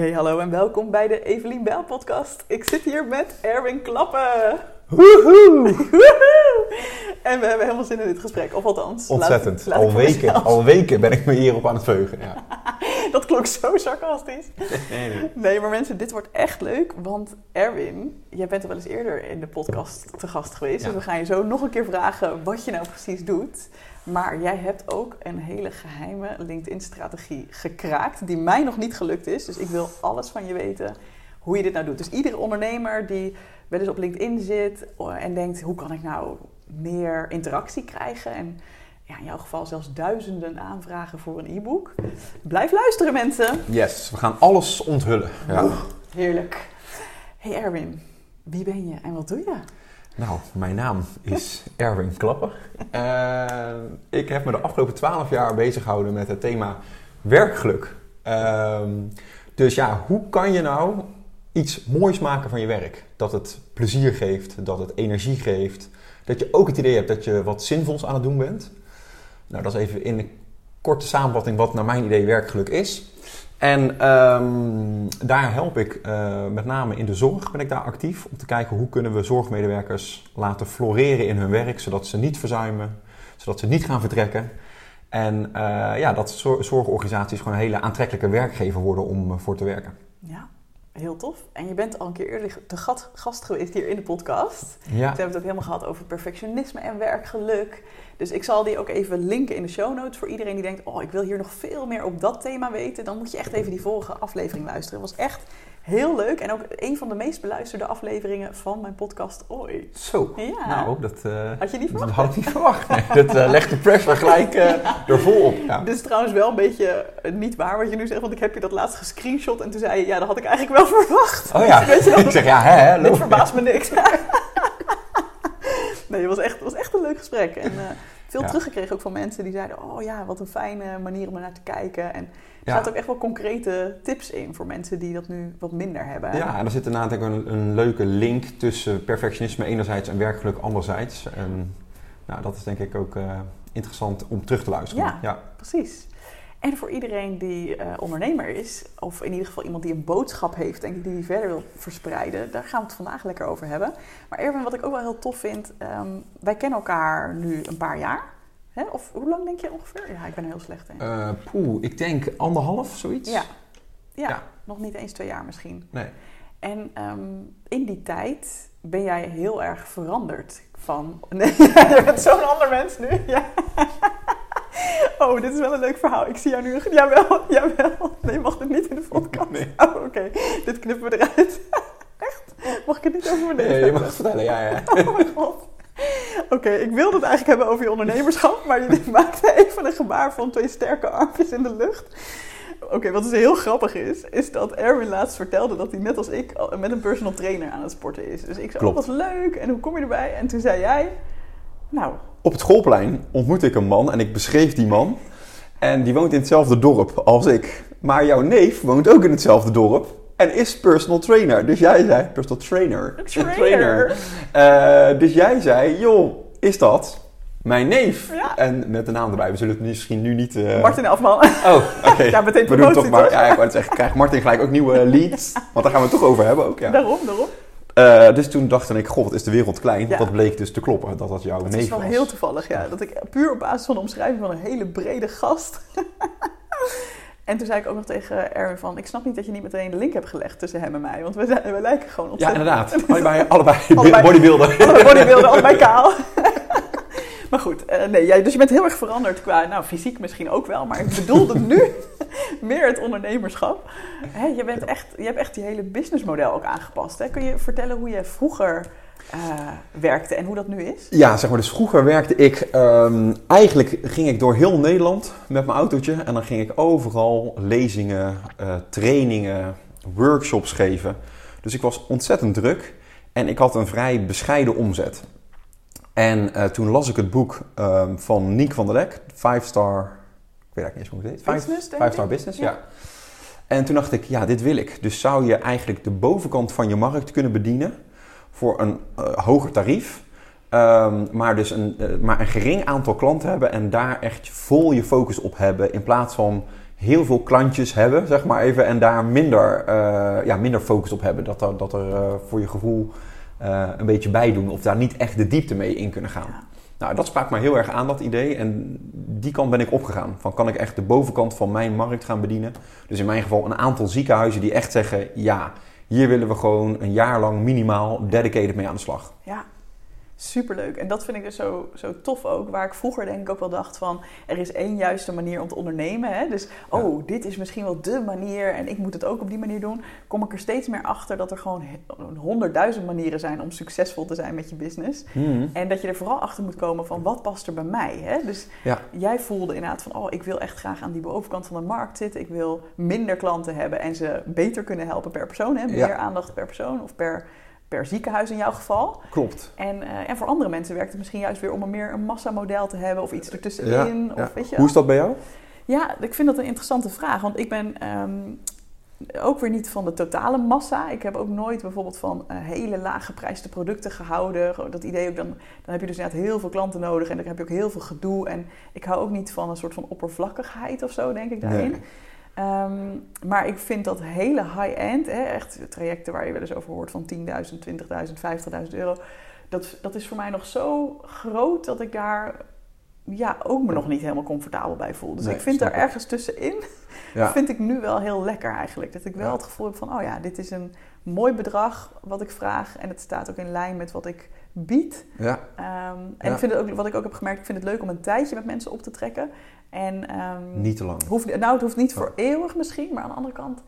Hey, hallo en welkom bij de Evelien Bijl podcast. Ik zit hier met Erwin Klappen. Woehoe! En we hebben helemaal zin in dit gesprek, of althans. Ontzettend. laat al, weken, al weken ben ik me hierop aan het veugen. Ja. Dat klonk zo sarcastisch. Nee, nee. Nee, maar mensen, dit wordt echt leuk, want Erwin, jij bent al wel eens eerder in de podcast te gast geweest. Ja. Dus we gaan je zo nog een keer vragen wat je nou precies doet. Maar jij hebt ook een hele geheime LinkedIn-strategie gekraakt, die mij nog niet gelukt is. Dus ik wil alles van je weten hoe je dit nou doet. Dus iedere ondernemer die wel eens op LinkedIn zit oh, en denkt, hoe kan ik nou meer interactie krijgen? En ja, in jouw geval zelfs duizenden aanvragen voor een e-book. Blijf luisteren, mensen. Yes, we gaan alles onthullen. Ja. Heerlijk. Hey Erwin, wie ben je en wat doe je? Nou, mijn naam is Erwin Klapper. Eh, ik heb me de afgelopen twaalf jaar bezig gehouden met het thema werkgeluk. Ehm, dus ja, hoe kan je nou iets moois maken van je werk? Dat het plezier geeft, dat het energie geeft. Dat je ook het idee hebt dat je wat zinvols aan het doen bent. Nou, dat is even in een korte samenvatting wat naar mijn idee werkgeluk is. En ehm, daar help ik eh, met name in de zorg ben ik daar actief. Om te kijken hoe kunnen we zorgmedewerkers laten floreren in hun werk. Zodat ze niet verzuimen, zodat ze niet gaan vertrekken. En eh, ja, dat zor- zorgorganisaties gewoon een hele aantrekkelijke werkgever worden om eh, voor te werken. Ja, heel tof. En je bent al een keer eerder gat- gast geweest hier in de podcast. Ja, Toen hebben we het ook helemaal gehad over perfectionisme en werkgeluk. Dus ik zal die ook even linken in de show notes voor iedereen die denkt... oh, ik wil hier nog veel meer op dat thema weten. Dan moet je echt even die vorige aflevering luisteren. Het was echt heel leuk en ook een van de meest beluisterde afleveringen van mijn podcast ooit. zo. Ja. Nou, dat, eh, Had je niet dat verwacht? had ik niet verwacht. Nee, dat eh, legt de pressure gelijk eh er vol op. Ja. Dit is trouwens wel een beetje niet waar wat je nu zegt, want ik heb je dat laatst gescreenshot en toen zei je, ja, dat had ik eigenlijk wel verwacht. Oh ja, Weet je wel? ik zeg ja, hè, hè, Dit verbaast me niks. nee, het was echt, het was echt een leuk gesprek. En veel Ja. teruggekregen ook van mensen die zeiden, oh ja, wat een fijne manier om er naar te kijken. En er zaten ook echt wel concrete tips in voor mensen die dat nu wat minder hebben. Ja, en er zit inderdaad ook een, een leuke link tussen perfectionisme enerzijds en werkgeluk anderzijds. En nou, dat is denk ik ook eh, interessant om terug te luisteren. Ja. ja. Precies. En voor iedereen die eh, ondernemer is, of in ieder geval iemand die een boodschap heeft en die die verder wil verspreiden, daar gaan we het vandaag lekker over hebben. Maar Erwin, wat ik ook wel heel tof vind, ehm, wij kennen elkaar nu een paar jaar. Hè? Of hoe lang denk je ongeveer? Ja, ik ben er heel slecht in. Eh, poeh, ik denk anderhalf, zoiets. ja. Ja, ja. nog niet eens twee jaar misschien. Nee. En ehm, in die tijd ben jij heel erg veranderd van... Nee, je bent zo'n ander mens nu. Ja. Oh, dit is wel een leuk verhaal. Ik zie jou nu... Jawel, jawel. Nee, je mag dit niet in de podcast. Nee. Oh, oké. Dit knippen we eruit. Echt? Mag ik het niet over mijn Nee, je mag het vertellen, ja, ja. Oh mijn god. Oké, ik wilde het eigenlijk hebben over je ondernemerschap, maar je maakte even een gebaar van twee sterke armpjes in de lucht. Oké, wat dus heel grappig is, is dat Erwin laatst vertelde dat hij net als ik met een personal trainer aan het sporten is. Dus ik zei, oh Klopt. wat leuk, en hoe kom je erbij? En toen zei jij, nou, Op het schoolplein ontmoette ik een man en ik beschreef die man. En die woont in hetzelfde dorp als ik. Maar jouw neef woont ook in hetzelfde dorp. En is personal trainer. Dus jij zei, personal trainer. Trainer. Eh, dus jij zei, joh, is dat mijn neef? Ja. En met de naam erbij. We zullen het misschien nu niet... eh, Martin Afman. Oh, oké. Ja, meteen We doen toch maar. Ja, ik wou het zeggen, krijgt Martin gelijk ook nieuwe leads. Want daar gaan we het toch over hebben ook, ja. Daarom, daarom. Eh, dus toen dacht ik, god, wat is de wereld klein. Ja. Dat bleek dus te kloppen, dat dat jouw Het neef is wel was. heel toevallig, ja. Dat ik puur op basis van de omschrijving van een hele brede gast. en toen zei ik ook nog tegen Erwin van... Ik snap niet dat je niet meteen de link hebt gelegd tussen hem en mij. Want we, zijn, we lijken gewoon Ja, ontzettend... inderdaad. Allebei, allebei, Allebei. bodybuilder. Allebei bodybuilder, allebei kaal. maar goed, eh, nee, jij, dus je bent heel erg veranderd qua... Nou, fysiek misschien ook wel. Maar ik bedoelde nu meer het ondernemerschap. Hè, je, bent echt, je hebt echt die hele businessmodel ook aangepast. Hè? Kun je vertellen hoe je vroeger eh, werkte en hoe dat nu is? Ja, zeg maar, dus vroeger werkte ik... ehm, eigenlijk ging ik door heel Nederland met mijn autootje. En dan ging ik overal lezingen, eh, trainingen, workshops geven. Dus ik was ontzettend druk. En ik had een vrij bescheiden omzet. En eh, toen las ik het boek ehm, van Niek van der Lek. Five Star... Ik weet eigenlijk niet eens hoe het heet. Five, Business, Five. Star Business, Ja. ja. En toen dacht ik, ja, dit wil ik. Dus zou je eigenlijk de bovenkant van je markt kunnen bedienen voor een eh, hoger tarief. Ehm, maar dus een, eh, maar een gering aantal klanten hebben en daar echt vol je focus op hebben. In plaats van heel veel klantjes hebben, zeg maar even, en daar minder, ja, minder focus op hebben. Dat er, dat er voor je gevoel eh, een beetje bij doen of daar niet echt de diepte mee in kunnen gaan. Ja. Nou, dat sprak mij heel erg aan, dat idee. En die kant ben ik opgegaan. Van kan ik echt de bovenkant van mijn markt gaan bedienen? Dus in mijn geval een aantal ziekenhuizen die echt zeggen: ja, hier willen we gewoon een jaar lang minimaal dedicated mee aan de slag. Ja, superleuk. En dat vind ik dus zo, zo tof ook. Waar ik vroeger denk ik ook wel dacht van... er is één juiste manier om te ondernemen. Hè? Dus, oh, dit is misschien wel dé manier... en ik moet het ook op die manier doen. Kom ik er steeds meer achter dat er gewoon honderdduizend manieren zijn... om succesvol te zijn met je business. En dat je er vooral achter moet komen van... wat past er bij mij? Hè? Dus Ja. jij voelde inderdaad van... oh, ik wil echt graag aan die bovenkant van de markt zitten. Ik wil minder klanten hebben... en ze beter kunnen helpen per persoon. Hè? Meer Ja. aandacht per persoon of per... Per ziekenhuis in jouw geval. Klopt. En, eh, en voor andere mensen werkt het misschien juist weer om een meer een massamodel te hebben of iets ertussenin. Ja, Of, ja. weet je Hoe is dat bij jou? Ja, ik vind dat een interessante vraag. Want ik ben ehm, ook weer niet van de totale massa. Ik heb ook nooit bijvoorbeeld van eh, hele laag geprijsde producten gehouden. Dat idee ook dan, dan heb je dus inderdaad heel veel klanten nodig en dan heb je ook heel veel gedoe. En ik hou ook niet van een soort van oppervlakkigheid of zo, denk ik daarin. Nee. Ehm, maar ik vind dat hele high-end, echt trajecten waar je wel eens over hoort van 10.000, 20.000, 50.000 euro. Dat, dat is voor mij nog zo groot dat ik daar ja, ook me nog niet helemaal comfortabel bij voel. Dus Nee, ik vind daar ergens tussenin, Ja. vind ik nu wel heel lekker eigenlijk. Dat ik wel Ja. het gevoel heb van, oh ja, dit is een mooi bedrag wat ik vraag. En het staat ook in lijn met wat ik bied. Ja. Ehm, en Ja. ik vind het ook, wat ik ook heb gemerkt, ik vind het leuk om een tijdje met mensen op te trekken. En, ehm, Niet te lang. Hoeft, nou, het hoeft niet voor eeuwig misschien, maar aan de andere kant,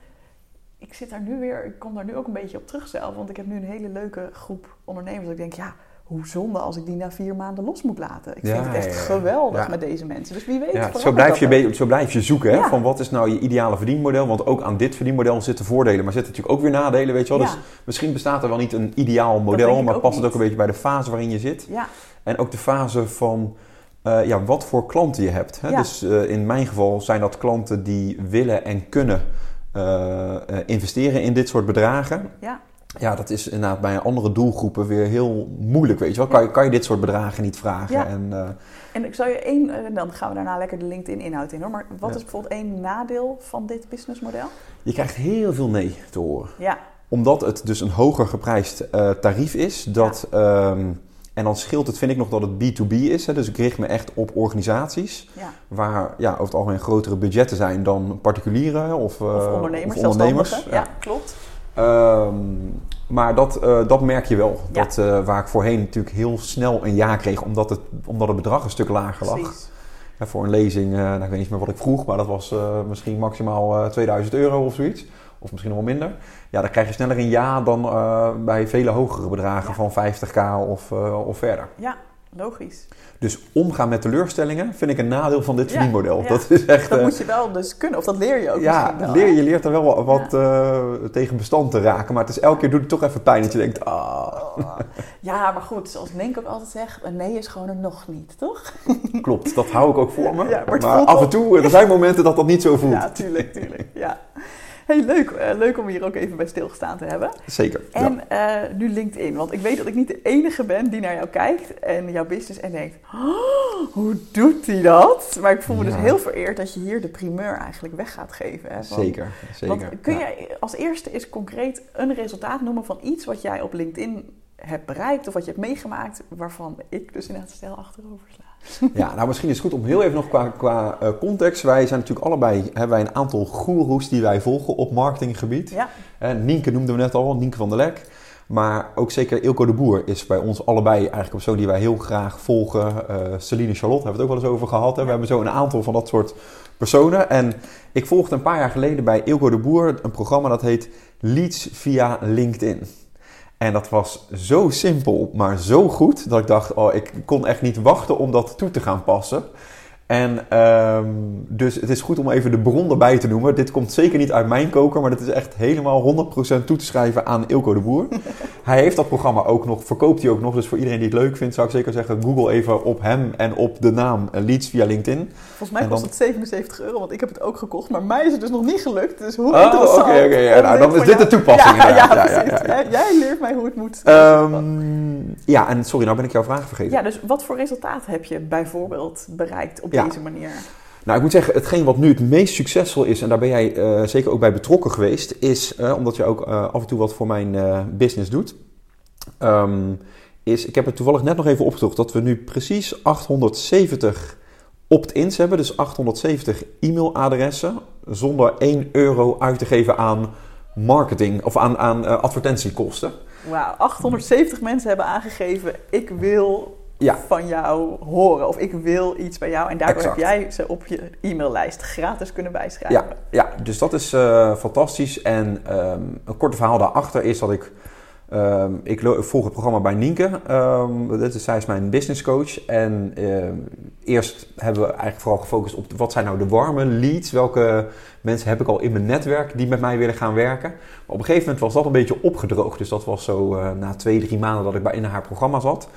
ik zit daar nu weer, ik kom daar nu ook een beetje op terug zelf. Want ik heb nu een hele leuke groep ondernemers. Dat ik denk, ja, hoe zonde als ik die na vier maanden los moet laten. Ik Ja, vind het echt geweldig Ja. met deze mensen. Dus wie weet. Ja, zo, blijf je, zo blijf je zoeken hè, van wat is nou je ideale verdienmodel. Want ook aan dit verdienmodel zitten voordelen, maar zitten natuurlijk ook weer nadelen. Weet je wel? Dus misschien bestaat er wel niet een ideaal model, maar past het ook een beetje bij de fase waarin je zit. Ja, En ook de fase van eh, ja, wat voor klanten je hebt. Hè? Ja. Dus eh, in mijn geval zijn dat klanten die willen en kunnen eh, investeren in dit soort bedragen. ja, Ja, dat is inderdaad bij andere doelgroepen weer heel moeilijk, weet je wel. Kan je, kan je dit soort bedragen niet vragen? Ja. En, eh, en ik zal je één, eh, dan gaan we daarna lekker de LinkedIn-inhoud in hoor. Maar wat Ja. is bijvoorbeeld één nadeel van dit businessmodel? je krijgt heel veel nee te horen. Ja, Omdat het dus een hoger geprijsd eh, tarief is. Dat, ehm, en dan scheelt het, vind ik nog, dat het B2B is. Hè? Dus ik richt me echt op organisaties. ja. Waar ja, over het algemeen grotere budgetten zijn dan particulieren of, Of ondernemers, of ondernemers. Ja, klopt. Ehm, maar dat, eh, dat merk je wel. Ja. Dat, eh, waar ik voorheen natuurlijk heel snel een ja kreeg, omdat het, omdat het bedrag een stuk lager lag. Ja, voor een lezing, eh, nou, ik weet niet meer wat ik vroeg, maar dat was misschien maximaal eh, 2000 euro of zoiets. Of misschien nog wel minder. Ja, dan krijg je sneller een ja dan bij vele hogere bedragen Ja. van 50k of, of verder. Ja, logisch. Dus omgaan met teleurstellingen vind ik een nadeel van dit Ja, verdienmodel. ja. Dat is echt... Dat eh, moet je wel dus kunnen. Of dat leer je ook ja, misschien wel. leer, je leert er wel wat eh, tegen bestand te raken. Maar het is elke keer doet het toch even pijn dat je denkt... Ah, Ja, maar goed, zoals Nink ook altijd zegt, een nee is gewoon een nog niet, toch? klopt, dat hou ik ook voor me. Maar af en toe, er zijn momenten dat dat niet zo voelt. Ja, tuurlijk, tuurlijk. Ja. Leuk, eh, leuk om hier ook even bij stilgestaan te hebben. Zeker. ja. En eh, nu LinkedIn, want ik weet dat ik niet de enige ben die naar jou kijkt en jouw business en denkt, "Oh, hoe doet hij dat? Maar ik voel me Ja. dus heel vereerd dat je hier de primeur eigenlijk weg gaat geven. Hè, Zeker, zeker. Want kun jij als eerste eens concreet een resultaat noemen van iets wat jij op LinkedIn hebt bereikt of wat je hebt meegemaakt, waarvan ik dus inderdaad stijl achterover sla? Ja, nou misschien is het goed om heel even nog qua, qua eh, context. Wij zijn natuurlijk allebei, hebben wij een aantal goeroes die wij volgen op marketinggebied. Ja, Nienke noemden we net al, Nienke van der Lek. Maar ook zeker Ilko de Boer is bij ons allebei eigenlijk een persoon die wij heel graag volgen. Eh Celine Charlotte hebben we het ook wel eens over gehad. Hè? We hebben zo een aantal van dat soort personen. En ik volgde een paar jaar geleden bij Ilko de Boer een programma dat heet Leads via LinkedIn. En dat was zo simpel, maar zo goed, dat ik dacht, oh, ik kon echt niet wachten om dat toe te gaan passen. En ehm, dus het is goed om even de bron erbij te noemen. Dit komt zeker niet uit mijn koker, maar dit is echt helemaal 100% toe te schrijven aan Ilko de Boer. hij heeft dat programma ook nog, verkoopt hij ook nog. Dus voor iedereen die het leuk vindt, zou ik zeker zeggen, google even op hem en op de naam eh, Leads via LinkedIn. volgens mij kost dan- het 77 euro, want ik heb het ook gekocht, maar mij is het dus nog niet gelukt. Dus hoe Oh, interessant. oké, oké, ja, nou, dan is dit de toepassing Ja, ja, precies. Jij- Jij leert mij hoe het moet. Ehm, ja, en sorry, nou ben ik jouw vraag vergeten. ja, dus wat voor resultaat heb je bijvoorbeeld bereikt op Ja. deze manier? Nou, ik moet zeggen, hetgeen wat nu het meest succesvol is, en daar ben jij eh, zeker ook bij betrokken geweest, is, eh, omdat je ook eh, af en toe wat voor mijn business doet, ehm, is, ik heb het toevallig net nog even opgezocht, dat we nu precies 870 opt-ins hebben, dus 870 e-mailadressen, zonder 1 euro uit te geven aan marketing of aan, aan advertentiekosten. Wauw, 870 mensen hebben aangegeven: ik wil Ja. van jou horen of ik wil iets bij jou. En daardoor Exact. heb jij ze op je e-maillijst gratis kunnen bijschrijven. Ja, ja, dus dat is eh, fantastisch. En ehm, een korte verhaal daarachter is dat ik... ehm, ik, volg het programma bij Nienke. Ehm, dit is, zij is mijn business coach. En eerst hebben we eigenlijk vooral gefocust op wat zijn nou de warme leads. Welke mensen heb ik al in mijn netwerk die met mij willen gaan werken. Maar op een gegeven moment was dat een beetje opgedroogd. Dus dat was zo eh, na twee, drie maanden dat ik bij in haar programma zat.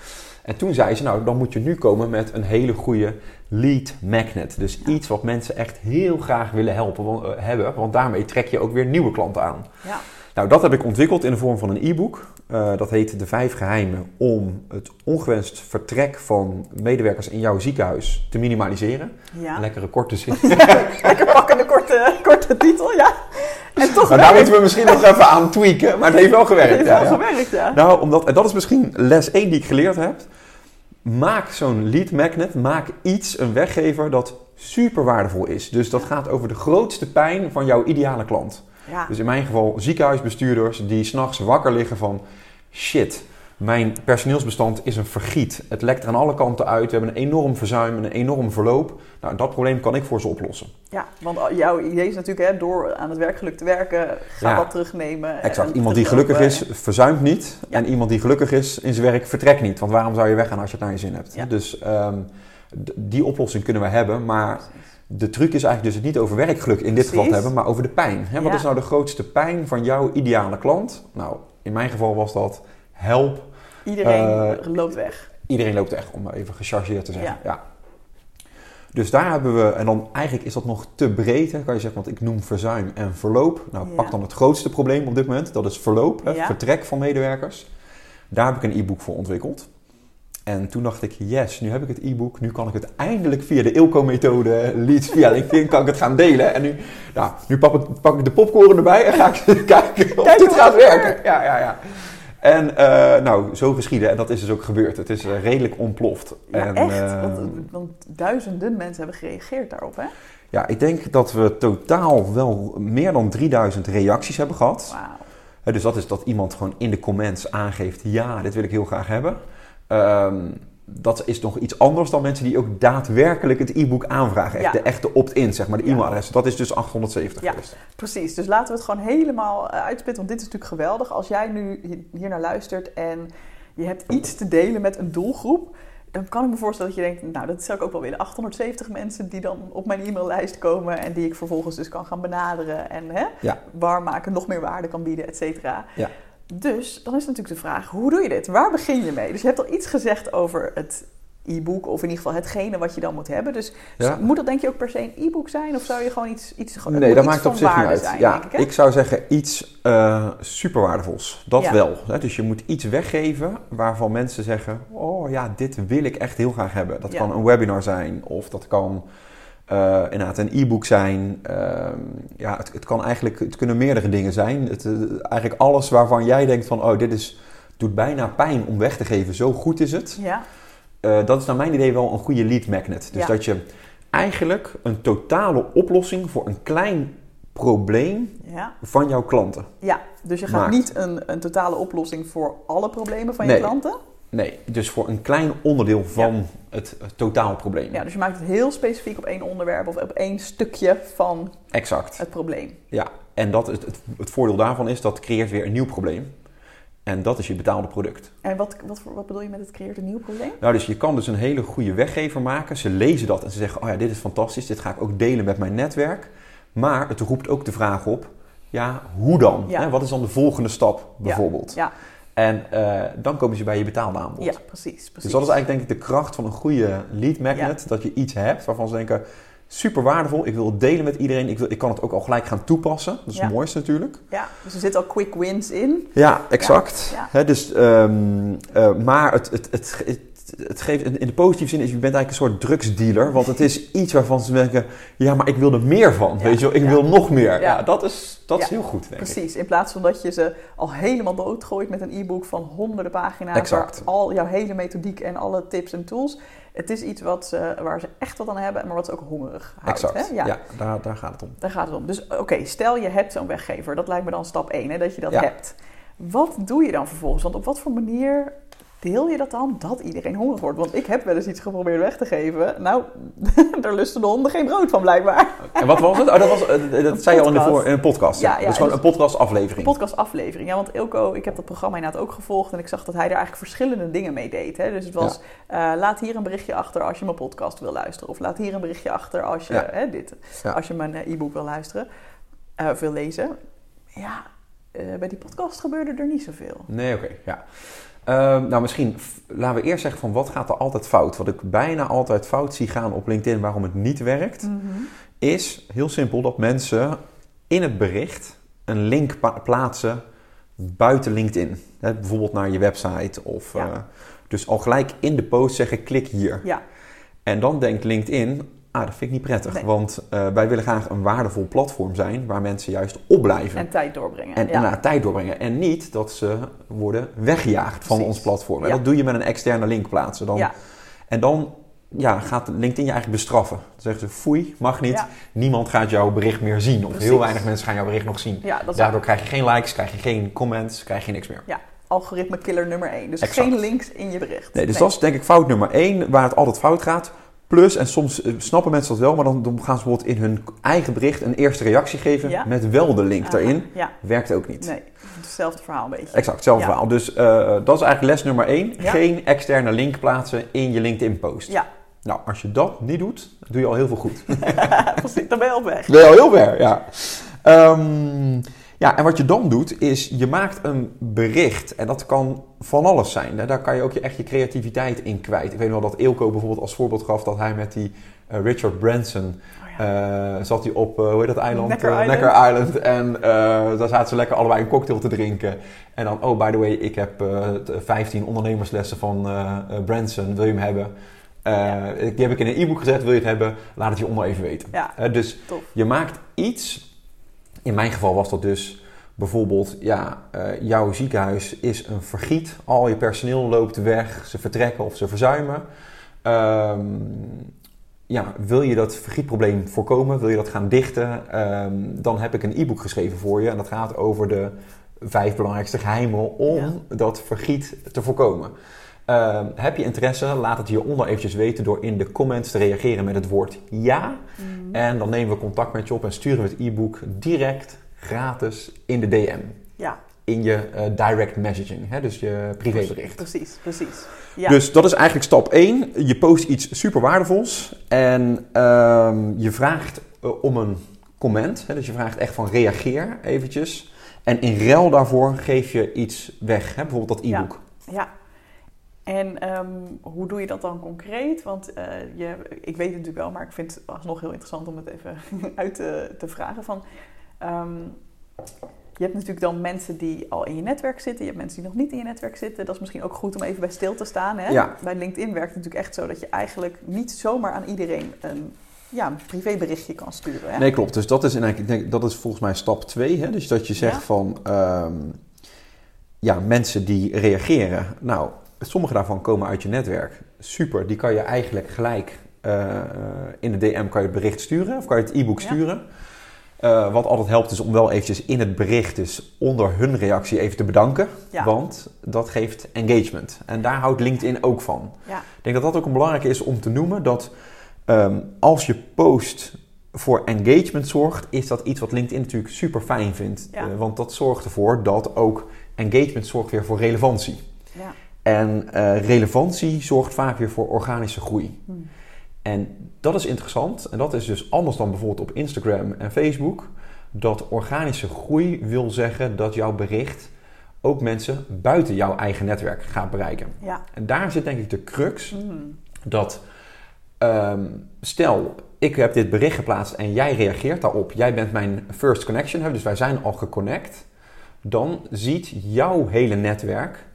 En toen zei ze, nou dan moet je nu komen met een hele goede lead magnet. Dus iets wat mensen echt heel graag willen helpen, eh, hebben. Want daarmee trek je ook weer nieuwe klanten aan. Ja. Nou, dat heb ik ontwikkeld in de vorm van een e-book. Eh, dat heet De Vijf Geheimen om het ongewenst vertrek van medewerkers in jouw ziekenhuis te minimaliseren. Ja. Een lekkere korte zin. Lekker pakkende korte, korte titel, ja. En toch Maar daar moeten we misschien nog even aan tweaken, maar het heeft wel gewerkt. heeft ja, wel ja. gewerkt, ja. Nou, omdat, en dat is misschien les 1 die ik geleerd heb. Maak zo'n lead magnet, maak iets, een weggever dat super waardevol is. Dus dat gaat over de grootste pijn van jouw ideale klant. Ja. Dus in mijn geval ziekenhuisbestuurders die s'nachts wakker liggen van shit, mijn personeelsbestand is een vergiet. Het lekt er aan alle kanten uit. We hebben een enorm verzuim, een enorm verloop. Nou, dat probleem kan ik voor ze oplossen. Ja, want jouw idee is natuurlijk, hè, door aan het werkgeluk te werken, ga Ja. dat terugnemen. Exact. en Iemand die gelukkig is, verzuimt niet. Ja. En iemand die gelukkig is in zijn werk, vertrekt niet. Want waarom zou je weggaan als je het naar je zin hebt? Ja. Dus ehm, die oplossing kunnen we hebben. Maar Precies. De truc is eigenlijk dus het niet over werkgeluk in dit geval te hebben, maar over de pijn. Hè? Wat Ja. is nou de grootste pijn van jouw ideale klant? Nou, in mijn geval was dat help. Iedereen Eh, loopt weg. Iedereen loopt echt, om maar even gechargeerd te zeggen. Ja. Ja. Dus daar hebben we, en dan eigenlijk is dat nog te breed, hè, kan je zeggen, want ik noem verzuim en verloop. Nou, Ja. pak dan het grootste probleem op dit moment, dat is verloop, hè, vertrek van medewerkers. Daar heb ik een e-book voor ontwikkeld. En toen dacht ik, yes, nu heb ik het e-book, nu kan ik het eindelijk via de Ilco-methode, leads via LinkedIn, kan ik het gaan delen. En nu, nou, nu pak, ik, pak ik de popcorn erbij en ga ik kijken of Kijk dit gaat het werken. Ja, ja, ja. En eh, nou, zo geschieden. En dat is dus ook gebeurd. Het is eh, redelijk ontploft. Ja, en, echt. eh, want, want duizenden mensen hebben gereageerd daarop, hè? ja, ik denk dat we totaal wel meer dan 3000 reacties hebben gehad. Wauw. Dus dat is dat iemand gewoon in de comments aangeeft: ja, dit wil ik heel graag hebben. Ehm, dat is nog iets anders dan mensen die ook daadwerkelijk het e-book aanvragen. Echt Ja. de echte opt-in, zeg maar, de e-mailadres. Dat is dus 870 Ja. geweest. Precies, dus laten we het gewoon helemaal eh, uitspitten, want dit is natuurlijk geweldig. Als jij nu hier naar luistert en je hebt iets te delen met een doelgroep, dan kan ik me voorstellen dat je denkt, nou dat zou ik ook wel willen. 870 mensen die dan op mijn e-maillijst komen en die ik vervolgens dus kan gaan benaderen en hè, Ja. warm maken, nog meer waarde kan bieden, et cetera. Ja. Dus dan is natuurlijk de vraag, hoe doe je dit? Waar begin je mee? Dus je hebt al iets gezegd over het e-book of in ieder geval hetgene wat je dan moet hebben. Dus Ja. moet dat denk je ook per se een e-book zijn of zou je gewoon iets, iets gewoon, Nee, dat iets maakt op zich niet uit. zijn, ja, ik, zou zeggen iets eh super waardevols. Dat Ja. wel. Hè? Dus je moet iets weggeven waarvan mensen zeggen: Oh ja, dit wil ik echt heel graag hebben. Dat Ja. kan een webinar zijn of dat kan eh, inderdaad een e-book zijn. Ehm, ja, het, het kan eigenlijk, het kunnen meerdere dingen zijn. Het, eh, eigenlijk alles waarvan jij denkt: van, Oh, dit is, doet bijna pijn om weg te geven. Zo goed is het. Ja, Eh, dat is naar mijn idee wel een goede lead magnet. Dus Ja. dat je eigenlijk een totale oplossing voor een klein probleem ja, van jouw klanten. ja. Dus je gaat Maakt. niet een, een totale oplossing voor alle problemen van je Nee. klanten. Nee, dus voor een klein onderdeel van het, het totaalprobleem. Ja, dus je maakt het heel specifiek op één onderwerp of op één stukje van Exact. het probleem. Ja, en dat is het, het voordeel daarvan is dat creëert weer een nieuw probleem. En dat is je betaalde product. En wat, wat, wat bedoel je met het creëert een nieuw probleem? Nou, dus je kan dus een hele goede weggever maken. Ze lezen dat en ze zeggen, oh ja, dit is fantastisch. Dit ga ik ook delen met mijn netwerk. Maar het roept ook de vraag op, ja, hoe dan? Ja. Hè, wat is dan de volgende stap bijvoorbeeld? Ja, En eh, dan komen ze bij je betaalde aanbod. ja precies, precies. Dus dat is eigenlijk denk ik de kracht van een goede lead magnet. Dat je iets hebt waarvan ze denken, super waardevol. Ik wil het delen met iedereen. Ik, wil, ik kan het ook al gelijk gaan toepassen. Dat is Ja. het mooiste natuurlijk. Ja, dus er zitten al quick wins in. Ja, exact. Ja, dus, ehm, eh, maar het, het, het, het, het geeft, in de positieve zin is, je bent eigenlijk een soort drugsdealer. Want het is iets waarvan ze denken, ja, maar ik wil er meer van. Ja, Weet je wel, ik ja. wil nog meer. Ja, dat is, dat is heel goed, denk ik. Precies, in plaats van dat je ze al helemaal doodgooit met een e-book van honderden pagina's. Exact. Waar al jouw hele methodiek en alle tips en tools. Het is iets wat ze, waar ze echt wat aan hebben, maar wat ze ook hongerig houdt. Exact, Hè? ja, daar, daar gaat het om. Daar gaat het om. Dus oké, stel je hebt zo'n weggever. Dat lijkt me dan stap 1, hè, dat je dat hebt. Wat doe je dan vervolgens? Want op wat voor manier deel je dat dan dat iedereen hongerig wordt? Want ik heb wel eens iets geprobeerd weg te geven. Nou, daar lusten de honden geen brood van blijkbaar. En wat was het? Oh, dat, was, eh, dat zei je al in, de voor, in een podcast. Ja, Ja, dat is gewoon dus- een podcastaflevering. Podcastaflevering. Ja, want Ilko, ik heb dat programma inderdaad ook gevolgd. En ik zag dat hij er eigenlijk verschillende dingen mee deed. Hè? Dus het was, eh, laat hier een berichtje achter als je mijn podcast wil luisteren. Of laat hier een berichtje achter als je, hè, dit, als je mijn eh, e-book wil luisteren. of wil lezen. Ja, bij die podcast gebeurde er niet zoveel. Nee, oké, ja. Ehm, nou, misschien laten we eerst zeggen van wat gaat er altijd fout? Wat ik bijna altijd fout zie gaan op LinkedIn waarom het niet werkt, is heel simpel dat mensen in het bericht een link plaatsen buiten LinkedIn. Hè, bijvoorbeeld naar je website of... Ja. eh, dus al gelijk in de post zeggen klik hier. Ja, En dan denkt LinkedIn, ah, dat vind ik niet prettig. Nee. Want eh, wij willen graag een waardevol platform zijn waar mensen juist opblijven. en tijd doorbrengen. En, ja. en naar tijd doorbrengen. En niet dat ze worden weggejaagd van Precies. ons platform. En Ja. dat doe je met een externe link plaatsen. Dan, ja, En dan ja, gaat LinkedIn je eigenlijk bestraffen. Dan zeggen ze, foei, mag niet. Ja. Niemand gaat jouw bericht meer zien. Of Precies. heel weinig mensen gaan jouw bericht nog zien. ja, Daardoor krijg je geen likes, krijg je geen comments, krijg je niks meer. ja, algoritme killer nummer 1. Dus Exact. geen links in je bericht. Nee, dus dat is denk ik fout nummer één, waar het altijd fout gaat. Plus, en soms eh, snappen mensen dat wel, maar dan, dan gaan ze bijvoorbeeld in hun eigen bericht een eerste reactie geven Ja. met wel de link Aha, erin. Ja, Werkt ook niet. nee, hetzelfde verhaal een beetje. Exact, hetzelfde Ja. verhaal. Dus eh, dat is eigenlijk les nummer één. Geen externe link plaatsen in je LinkedIn-post. Ja, Nou, als je dat niet doet, doe je al heel veel goed. precies, dan ben je op weg. ben je al heel ver, ja. Ehm, ja, en wat je dan doet, is je maakt een bericht. En dat kan van alles zijn. Daar kan je ook je, echt je creativiteit in kwijt. Ik weet nog wel dat Eelco bijvoorbeeld als voorbeeld gaf dat hij met die eh, Richard Branson... Oh eh, zat hij op, eh, hoe heet dat eiland? Necker Island. Necker Island. En daar zaten ze lekker allebei een cocktail te drinken. En dan, oh, by the way, ik heb eh, t- 15 ondernemerslessen van Branson. Wil je hem hebben? Ja. Die heb ik in een e-book gezet. Wil je het hebben? Laat het je onder even weten. Ja, dus tof. je maakt iets. In mijn geval was dat dus bijvoorbeeld, ja, eh, jouw ziekenhuis is een vergiet. Al je personeel loopt weg, ze vertrekken of ze verzuimen. Ehm, ja, wil je dat vergietprobleem voorkomen, wil je dat gaan dichten, ehm, dan heb ik een e-book geschreven voor je. En dat gaat over de vijf belangrijkste geheimen om Ja. dat vergiet te voorkomen. Ehm, heb je interesse, laat het hieronder eventjes weten door in de comments te reageren met het woord ja. Mhm. En dan nemen we contact met je op en sturen we het e-book direct, gratis, in de DM. Ja, In je eh, direct messaging, hè? dus je privébericht. precies, precies. Ja, Dus dat is eigenlijk stap 1. Je post iets super waardevols en ehm, je vraagt eh, om een comment. Hè? Dus je vraagt echt van reageer eventjes. En in ruil daarvoor geef je iets weg, hè? bijvoorbeeld dat e-book. ja. En ehm, hoe doe je dat dan concreet? Want eh, je, ik weet het natuurlijk wel, maar ik vind het alsnog heel interessant om het even uit te, te vragen. Van, ehm, je hebt natuurlijk dan mensen die al in je netwerk zitten. Je hebt mensen die nog niet in je netwerk zitten. Dat is misschien ook goed om even bij stil te staan. Hè? Ja. Bij LinkedIn werkt het natuurlijk echt zo dat je eigenlijk niet zomaar aan iedereen een, ja, een privéberichtje kan sturen. Hè? Nee, klopt. Dus dat is, in, denk, dat is volgens mij stap 2. Dus dat je zegt Ja. van, ehm, ja, mensen die reageren. Nou, sommige daarvan komen uit je netwerk. Super, die kan je eigenlijk gelijk eh, in de DM kan je het bericht sturen. Of kan je het e-book Ja. sturen. Eh, wat altijd helpt is om wel eventjes in het bericht, dus onder hun reactie even te bedanken. Ja. Want dat geeft engagement. En daar houdt LinkedIn ook van. Ja. Ik denk dat dat ook een belangrijke is om te noemen. Dat ehm, als je post voor engagement zorgt, is dat iets wat LinkedIn natuurlijk super fijn vindt. Ja. Eh, want dat zorgt ervoor dat ook engagement zorgt weer voor relevantie. Ja. En eh, relevantie zorgt vaak weer voor organische groei. Hm. En dat is interessant. En dat is dus anders dan bijvoorbeeld op Instagram en Facebook. Dat organische groei wil zeggen dat jouw bericht ook mensen buiten jouw eigen netwerk gaat bereiken. Ja. En daar zit denk ik de crux Hm. dat ehm, stel ik heb dit bericht geplaatst en jij reageert daarop. Jij bent mijn first connection, dus wij zijn al geconnect. Dan ziet jouw hele netwerk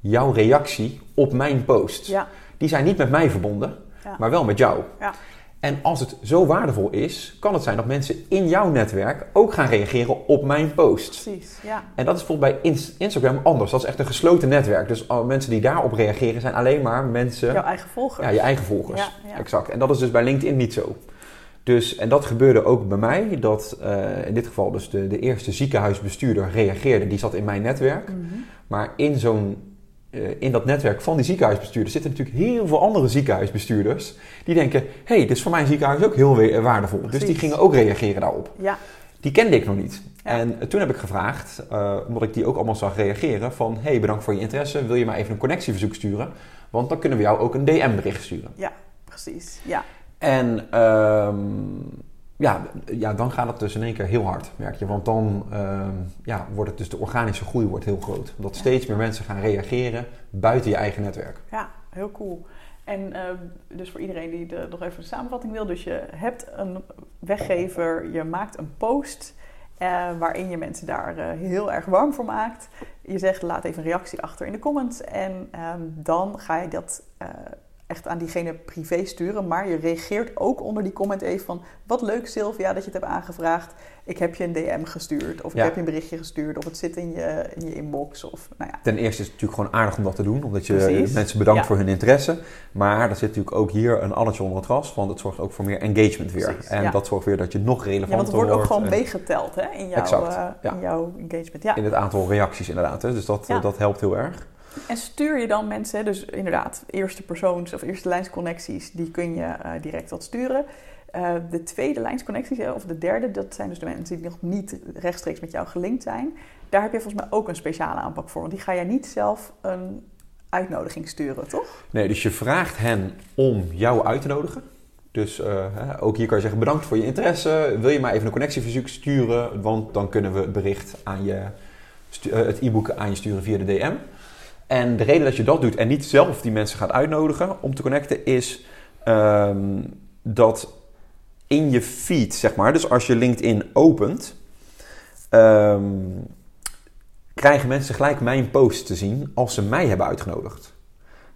jouw reactie op mijn post. Ja. die zijn niet met mij verbonden, Ja. maar wel met jou. Ja. En als het zo waardevol is, kan het zijn dat mensen in jouw netwerk ook gaan reageren op mijn post. Precies, ja. En dat is bijvoorbeeld bij Ins- Instagram anders. Dat is echt een gesloten netwerk. Dus al mensen die daarop reageren zijn alleen maar mensen, Jouw eigen volger. ja, je eigen volgers. Ja, ja. Exact. En dat is dus bij LinkedIn niet zo. Dus, en dat gebeurde ook bij mij, dat eh, in dit geval dus de, de eerste ziekenhuisbestuurder reageerde. Die zat in mijn netwerk. Mhm. Maar in, zo'n, in dat netwerk van die ziekenhuisbestuurders zitten natuurlijk heel veel andere ziekenhuisbestuurders. Die denken, hé, hey, dit is voor mijn ziekenhuis ook heel we- waardevol. Dus die gingen ook reageren daarop. Ja, Die kende ik nog niet. Ja. En toen heb ik gevraagd, eh, omdat ik die ook allemaal zag reageren, van hey, bedankt voor je interesse, wil je maar even een connectieverzoek sturen? Want dan kunnen we jou ook een DM-bericht sturen. precies. Ja, En ehm, ja, ja, dan gaat het dus in één keer heel hard, merk je. Want dan ehm, ja, wordt het dus de organische groei wordt heel groot. Omdat Ja. steeds meer mensen gaan reageren buiten je eigen netwerk. ja heel cool. En eh, dus voor iedereen die de, nog even een samenvatting wil. Dus je hebt een weggever, je maakt een post eh, waarin je mensen daar eh, heel erg warm voor maakt. Je zegt laat even een reactie achter in de comments. En ehm, dan ga je dat eh, echt aan diegene privé sturen. Maar je reageert ook onder die comment even van... Wat leuk Sylvia dat je het hebt aangevraagd. Ik heb je een DM gestuurd. Of ik Ja. heb je een berichtje gestuurd. Of het zit in je, in je inbox. Of nou ja. Ten eerste is het natuurlijk gewoon aardig om dat te doen, omdat je Precies. mensen bedankt Ja. voor hun interesse. Maar er zit natuurlijk ook hier een alletje onder het gras, want het zorgt ook voor meer engagement weer. Precies, en ja. dat zorgt weer dat je nog Ja, relevanter want het wordt ook gewoon en meegeteld hè, in, jouw, Exact, eh, ja. in jouw engagement. Ja. in het aantal reacties inderdaad. Hè. Dus dat, Ja. eh, dat helpt heel erg. En stuur je dan mensen, dus inderdaad, eerste persoons of eerste lijnsconnecties, die kun je eh, direct wat sturen. Eh, de tweede lijnsconnecties, of de derde, dat zijn dus de mensen die nog niet rechtstreeks met jou gelinkt zijn. Daar heb je volgens mij ook een speciale aanpak voor. Want die ga jij niet zelf een uitnodiging sturen, toch? Nee, dus je vraagt hen om jou uit te nodigen. Dus eh, ook hier kan je zeggen bedankt voor je interesse. Wil je maar even een connectieverzoek sturen? Want dan kunnen we het bericht aan je, het e-book aan je sturen via de DM. En de reden dat je dat doet en niet zelf die mensen gaat uitnodigen om te connecten, is ehm, dat in je feed, zeg maar, dus als je LinkedIn opent, ehm, krijgen mensen gelijk mijn post te zien als ze mij hebben uitgenodigd.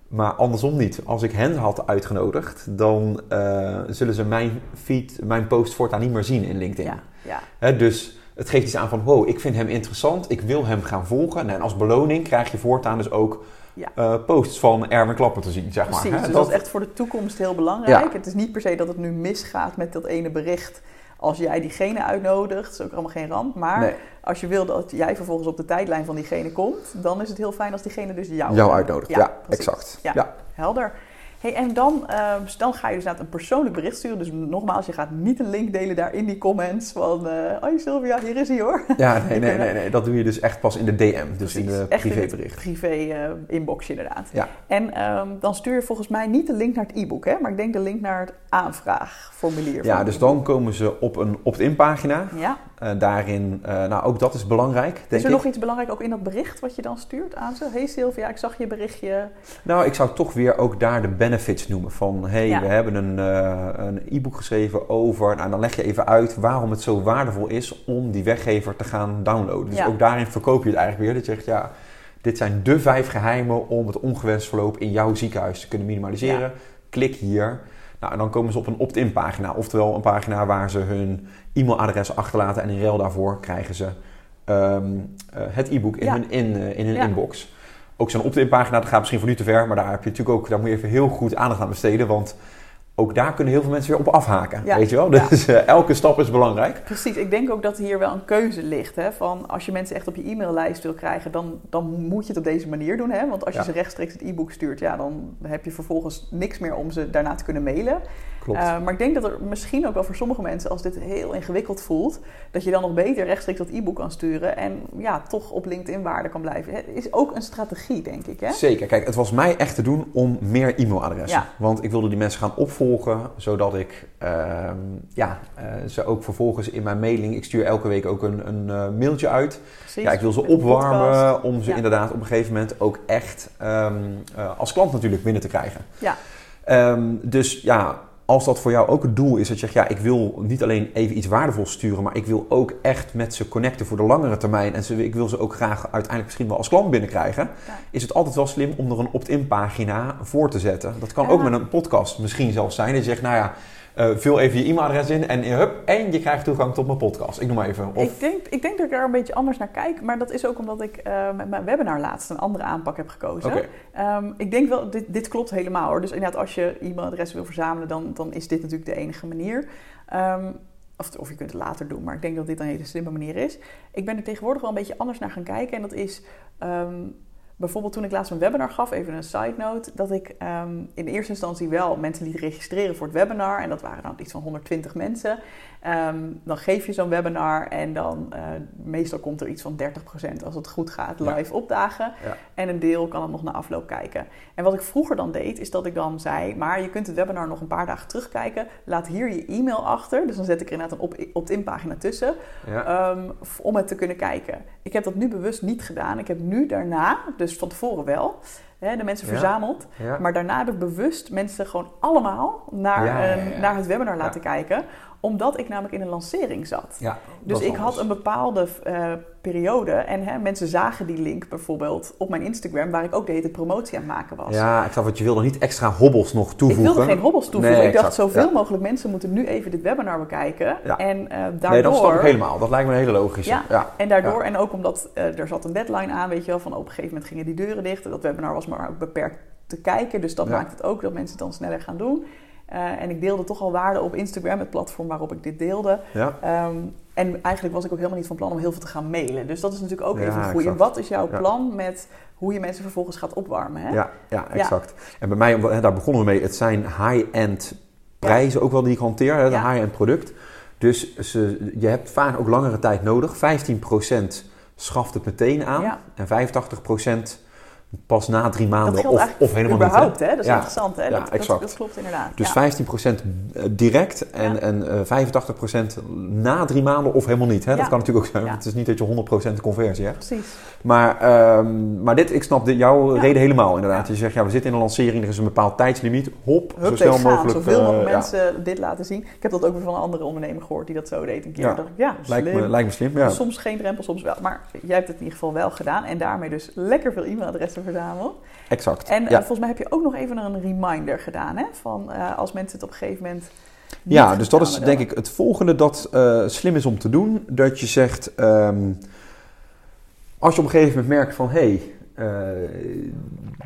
Maar andersom niet. Als ik hen had uitgenodigd, dan eh, zullen ze mijn feed, mijn post voortaan niet meer zien in LinkedIn. Ja, ja. Dus het geeft iets aan van, wow, ik vind hem interessant, ik wil hem gaan volgen. En als beloning krijg je voortaan dus ook Ja. eh, posts van Erwin Klapper te zien, zeg Precies, maar. hè. dus dat is echt voor de toekomst heel belangrijk. Ja. Het is niet per se dat het nu misgaat met dat ene bericht als jij diegene uitnodigt. Dat is ook allemaal geen ramp. Maar Nee, als je wil dat jij vervolgens op de tijdlijn van diegene komt, dan is het heel fijn als diegene dus jou, jou uitnodigt. Ja, precies. exact. Ja. Ja. Helder. Hey, en dan, eh, dan ga je dus een persoonlijk bericht sturen. Dus nogmaals, je gaat niet een link delen daar in die comments van... eh hoi Sylvia, hier is hij hoor. Ja, nee, nee, nee, nee, dat doe je dus echt pas in de DM, dus in Precies, de in privébericht. privé eh, inbox inderdaad. Ja. En ehm, dan stuur je volgens mij niet de link naar het e-book, hè? maar ik denk de link naar het aanvraagformulier. Ja, dus dan komen ze op een opt-in pagina. Ja. Eh, daarin, nou ook dat is belangrijk, denk Is er ik. nog iets belangrijk ook in dat bericht wat je dan stuurt aan ze? Hey Sylvia, ik zag je berichtje. Nou, ik zou toch weer ook daar de benefits noemen. Van, hey, Ja. we hebben een, eh, een e-book geschreven over... Nou, dan leg je even uit waarom het zo waardevol is om die weggever te gaan downloaden. Dus Ja. ook daarin verkoop je het eigenlijk weer. Dat je zegt, ja, dit zijn de vijf geheimen om het ongewenst verloop in jouw ziekenhuis te kunnen minimaliseren. Ja. Klik hier. Nou, en dan komen ze op een opt-in pagina. Oftewel een pagina waar ze hun e-mailadres achterlaten. En in ruil daarvoor krijgen ze ehm, eh, het e-book in hun, in, eh, in hun inbox. Ook zo'n opt-in pagina, dat gaat misschien voor nu te ver. Maar daar, heb je natuurlijk ook, daar moet je even heel goed aandacht aan besteden. Want ook daar kunnen heel veel mensen weer op afhaken. Ja. Weet je wel? Dus eh, elke stap is belangrijk. Precies, ik denk ook dat hier wel een keuze ligt. Hè? Van als je mensen echt op je e-maillijst wil krijgen, dan, dan moet je het op deze manier doen. Hè? Want als je Ja. ze rechtstreeks het e-book stuurt, ja, dan heb je vervolgens niks meer om ze daarna te kunnen mailen. Klopt. Uh, maar ik denk dat er misschien ook wel voor sommige mensen, als dit heel ingewikkeld voelt, dat je dan nog beter rechtstreeks dat e-book kan sturen en ja, toch op LinkedIn waarde kan blijven. Het is ook een strategie, denk ik. Hè? Zeker. Kijk, het was mij echt te doen om meer e-mailadressen. Ja. Want ik wilde die mensen gaan opvolgen, zodat ik ehm, ja, eh, ze ook vervolgens in mijn mailing... Ik stuur elke week ook een, een eh, mailtje uit. Precies. Ja, ik wil ze opwarmen om ze Ja. inderdaad op een gegeven moment ook echt ehm, eh, als klant natuurlijk binnen te krijgen. Ja. Ehm, dus ja, als dat voor jou ook het doel is, dat je zegt, ja, ik wil niet alleen even iets waardevols sturen, maar ik wil ook echt met ze connecten voor de langere termijn. En ze, ik wil ze ook graag uiteindelijk misschien wel als klant binnenkrijgen. Ja. Is het altijd wel slim om er een opt-in pagina voor te zetten. Dat kan Ja. ook met een podcast misschien zelfs zijn. Dat je zegt, nou ja, eh, vul even je e-mailadres in en, eh, hup, en je krijgt toegang tot mijn podcast. Ik noem maar even. Of, Ik, denk, ik denk dat ik daar een beetje anders naar kijk, maar dat is ook omdat ik eh, met mijn webinar laatst een andere aanpak heb gekozen. Oké. Ehm, ik denk wel, dit, dit klopt helemaal hoor. Dus inderdaad, als je e-mailadressen wil verzamelen, dan, dan is dit natuurlijk de enige manier. Ehm, of, of je kunt het later doen, maar ik denk dat dit een hele slimme manier is. Ik ben er tegenwoordig wel een beetje anders naar gaan kijken. En dat is ehm, bijvoorbeeld toen ik laatst een webinar gaf, even een side note, dat ik ehm, in eerste instantie wel mensen liet registreren voor het webinar. En dat waren dan iets van 120 mensen. Ehm, dan geef je zo'n webinar en dan eh, meestal komt er iets van 30% als het goed gaat Ja. live opdagen. Ja. En een deel kan het nog na afloop kijken. En wat ik vroeger dan deed, is dat ik dan zei: Maar je kunt het webinar nog een paar dagen terugkijken. Laat hier je e-mail achter. Dus dan zet ik er inderdaad een op- opt-in pagina tussen. ja. ehm, om het te kunnen kijken. Ik heb dat nu bewust niet gedaan. Ik heb nu daarna, dus van tevoren wel, de mensen verzameld. ja. Maar daarna heb ik bewust mensen gewoon allemaal naar, Ja, een- naar het webinar laten kijken. Omdat ik namelijk in een lancering zat. Ja, Dus ik had een bepaalde eh, periode en hè, mensen zagen die link bijvoorbeeld op mijn Instagram, waar ik ook de hele promotie aan het maken was. Ja, ik snap wat je wilde niet extra hobbels nog ik toevoegen. wilde geen hobbels toevoegen. Nee, ik dacht, zoveel ja. mogelijk mensen moeten nu even dit webinar bekijken. Ja. En eh, daardoor... Nee, dat snap ik helemaal. Dat lijkt me een hele logische. Ja, ja. En daardoor, en ook omdat eh, er zat een deadline aan, weet je wel, van op een gegeven moment gingen die deuren dicht. Dat webinar was maar ook beperkt te kijken, dus dat maakt het ook dat mensen het dan sneller gaan doen. Eh, en ik deelde toch al waarde op Instagram, het platform waarop ik dit deelde. Ja. Ehm, en eigenlijk was ik ook helemaal niet van plan om heel veel te gaan mailen. Dus dat is natuurlijk ook Ja, even een goede. exact. Wat is jouw Ja. plan met hoe je mensen vervolgens gaat opwarmen? Hè? Ja, ja, exact. En bij mij, daar begonnen we mee, het zijn high-end prijzen ook wel die ik hanteer, hè, de high-end product. Dus ze, je hebt vaak ook langere tijd nodig. 15% schaft het meteen aan en 85% pas na drie maanden of, of helemaal überhaupt, niet. hè. hè? Dat is Ja. interessant, hè? Ja, dat, exact. Dat, klopt inderdaad. Dus ja. 15% direct en, en eh, 85% na drie maanden of helemaal niet. Hè? Dat kan natuurlijk ook zijn. Het is niet dat je 100% conversie hebt. Precies. Maar, ehm, maar dit, ik snap dit, jouw reden helemaal inderdaad. Je zegt, ja, we zitten in een lancering, er is een bepaald tijdslimiet. Hop, zo snel gaan. mogelijk. Zoveel eh, mogelijk mensen dit laten zien. Ik heb dat ook weer van een andere ondernemer gehoord die dat zo deed een keer. Ja. dacht ja, Lijkt, me, lijkt me slim, ja. Soms geen drempel, soms wel. Maar jij hebt het in ieder geval wel gedaan. En daarmee dus lekker veel e-mailadressen Exact. En eh, volgens mij heb je ook nog even een reminder gedaan. Hè? Van eh, als mensen het op een gegeven moment ja, dus dat is denk ik het volgende dat eh, slim is om te doen. Dat je zegt, ehm, als je op een gegeven moment merkt van... hé, hey,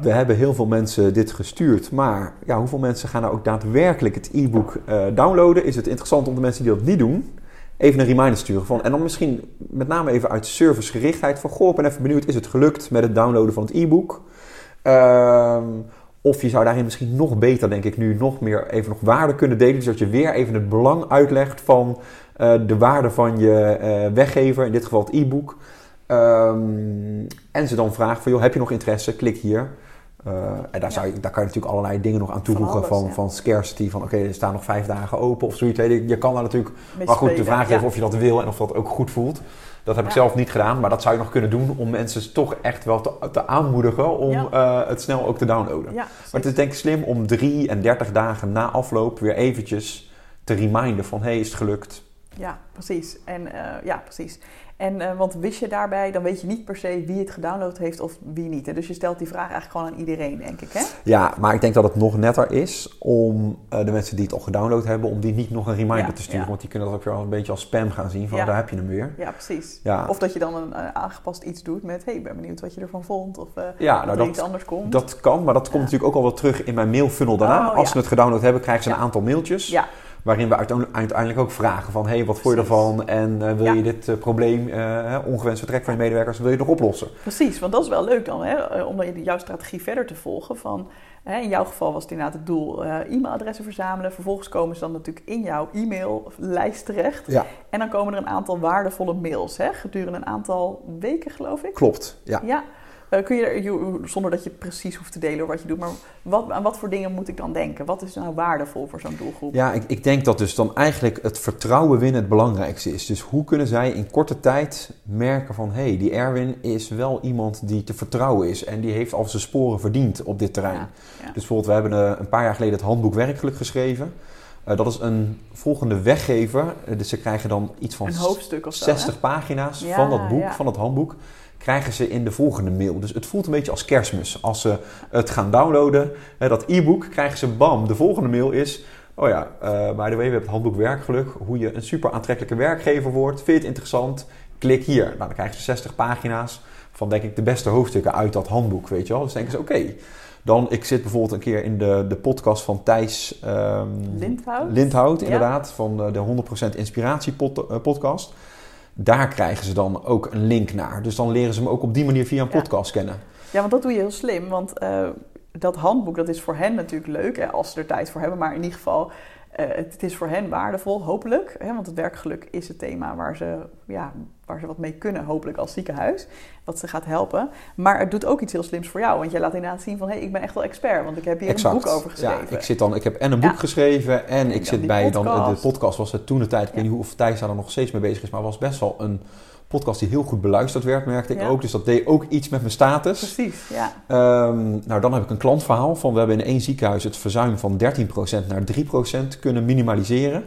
we hebben heel veel mensen dit gestuurd... maar ja, hoeveel mensen gaan nou ook daadwerkelijk het e-book downloaden? Is het interessant om de mensen die dat niet doen... even een reminder sturen van... en dan misschien met name even uit servicegerichtheid van... goh, ik ben even benieuwd, is het gelukt met het downloaden van het e-book? Ehm, of je zou daarin misschien nog beter, denk ik, nu nog meer even nog waarde kunnen delen. Dus dat je weer even het belang uitlegt van eh, de waarde van je eh, weggever, in dit geval het e-book. Ehm, en ze dan vraagt van, joh, heb je nog interesse? Klik hier. Eh, en daar, zou je, daar kan je natuurlijk allerlei dingen nog aan toevoegen. alles, van, van scarcity, van oké, er staan nog vijf dagen open of zoiets. Je, je kan daar natuurlijk maar goed, de vraag is of je dat wil en of dat ook goed voelt. Dat heb ik zelf niet gedaan, maar dat zou je nog kunnen doen om mensen toch echt wel te, te aanmoedigen om eh, het snel ook te downloaden. Maar het is denk ik slim om drie en dertig dagen na afloop weer eventjes te reminden van hé, hey, is het gelukt? Ja, precies. En eh, ja, precies. En eh, want wist je daarbij, dan weet je niet per se wie het gedownload heeft of wie niet. Hè? Dus je stelt die vraag eigenlijk gewoon aan iedereen, denk ik. Hè? Ja, maar ik denk dat het nog netter is om eh, de mensen die het al gedownload hebben, om die niet nog een reminder Ja, te sturen. ja. Want die kunnen dat ook wel een beetje als spam gaan zien van Ja. daar heb je hem weer. Ja, precies. Ja. Of dat je dan een eh, aangepast iets doet met... hey, ik ben benieuwd wat je ervan vond. Of Ja, dat nou er dat, iets anders komt. Dat kan, maar dat komt natuurlijk ook al wel terug in mijn mailfunnel daarna. Oh, Als ze het gedownload hebben, krijgen ze een aantal mailtjes. Ja, Waarin we uiteindelijk- ook vragen van... hey, wat vond je ervan? En eh, wil Ja. je dit eh, probleem, eh, ongewenst vertrek van je medewerkers... wil je nog oplossen? precies. Want dat is wel leuk dan, hè? om jouw strategie verder te volgen. Van, hè, in jouw geval was het inderdaad het doel e-mailadressen verzamelen. Vervolgens komen ze dan natuurlijk in jouw e-maillijst terecht. Ja, En dan komen er een aantal waardevolle mails, hè? gedurende een aantal weken geloof ik. klopt. Ja. Ja. Kun je, er- zonder dat je precies hoeft te delen wat je doet, maar wat, aan wat voor dingen moet ik dan denken? Wat is nou waardevol voor zo'n doelgroep? Ja, ik, ik denk dat dus dan eigenlijk het vertrouwen winnen het belangrijkste is. Dus hoe kunnen zij in korte tijd merken van... hé, hey, die Erwin is wel iemand die te vertrouwen is... en die heeft al zijn sporen verdiend op dit terrein. Ja, ja. Dus bijvoorbeeld, we hebben eh, een paar jaar geleden het handboek werkgeluk geschreven... Eh, dat is een volgende weggever. Eh, dus ze krijgen dan iets van Een hoofdstuk of zo. 60 hè? pagina's Ja, van dat boek, ja. van dat handboek, krijgen ze in de volgende mail. Dus het voelt een beetje als kerstmis. Als ze het gaan downloaden, dat e-book, krijgen ze bam. De volgende mail is, oh ja, eh by the way, we hebben het handboek werkgeluk. Hoe je een super aantrekkelijke werkgever wordt. Vind je het interessant? Klik hier. Nou, dan krijgen ze 60 pagina's van denk ik de beste hoofdstukken uit dat handboek, weet je wel. Dus denken ze, oké. Dan, ik zit bijvoorbeeld een keer in de, de podcast van Thijs ehm, Lindhout? Lindhout, Ja. inderdaad, van de, de 100% Inspiratie pod- eh, podcast. Daar krijgen ze dan ook een link naar. Dus dan leren ze hem ook op die manier via een podcast kennen. Ja, want dat doe je heel slim. Want eh, dat handboek, dat is voor hen natuurlijk leuk, hè, als ze er tijd voor hebben. Maar in ieder geval, eh, het, het is voor hen waardevol, hopelijk. Hè, want het werkgeluk is het thema waar ze, ja, waar ze wat mee kunnen, hopelijk als ziekenhuis. Wat ze gaat helpen. Maar het doet ook iets heel slims voor jou. Want jij laat inderdaad zien van, hé, hey, ik ben echt wel expert. Want ik heb hier een boek over geschreven. Ja, ik, zit dan, ik heb en een boek Ja. geschreven en ik zit bij dan, de podcast. Was het toen de tijd, ik weet niet hoe of Thijs daar nog steeds mee bezig is, maar was best wel een podcast die heel goed beluisterd werd, merkte ik Ja. ook. Dus dat deed ook iets met mijn status. Precies, ja. Ehm, nou, dan heb ik een klantverhaal van we hebben in één ziekenhuis het verzuim van 13% naar 3% kunnen minimaliseren.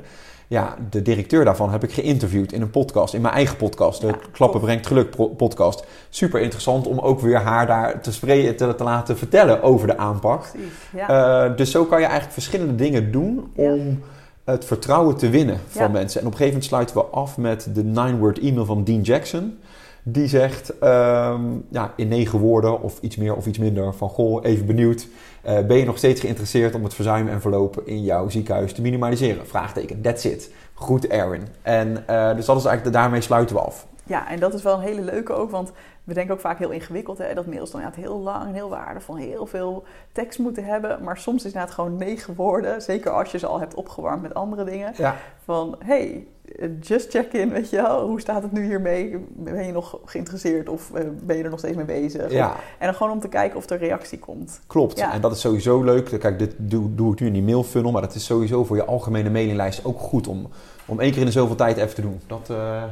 Ja, de directeur daarvan heb ik geïnterviewd in een podcast, in mijn eigen podcast, de Ja, Klappen. Brengt Geluk podcast. Super interessant om ook weer haar daar te, spreken, te, te laten vertellen over de aanpak. Precies, ja. Eh, dus zo kan je eigenlijk verschillende dingen doen om het vertrouwen te winnen van mensen. En op een gegeven moment sluiten we af met de nine-word e-mail van Dean Jackson. Die zegt ehm, ja, in negen woorden of iets meer of iets minder van... Goh, even benieuwd. Eh, ben je nog steeds geïnteresseerd om het verzuim en verloop in jouw ziekenhuis te minimaliseren? Vraagteken, that's it. Goed, Aaron. En eh, dus dat is eigenlijk, daarmee sluiten we af. Ja, en dat is wel een hele leuke ook, want we denken ook vaak heel ingewikkeld. Hè? Dat mails dan heel lang en heel waardevol, heel veel tekst moeten hebben. Maar soms is het inderdaad gewoon negen woorden, zeker als je ze al hebt opgewarmd met andere dingen. Ja, Van, hey, just check in, weet je wel, hoe staat het nu hiermee? Ben je nog geïnteresseerd of eh, ben je er nog steeds mee bezig? ja. En dan gewoon om te kijken of er reactie komt. Klopt. Ja. En dat is sowieso leuk. Kijk, dit doe, doe ik nu in die mailfunnel, maar dat is sowieso voor je algemene mailinglijst ook goed om, om één keer in de zoveel tijd even te doen. Dat, eh,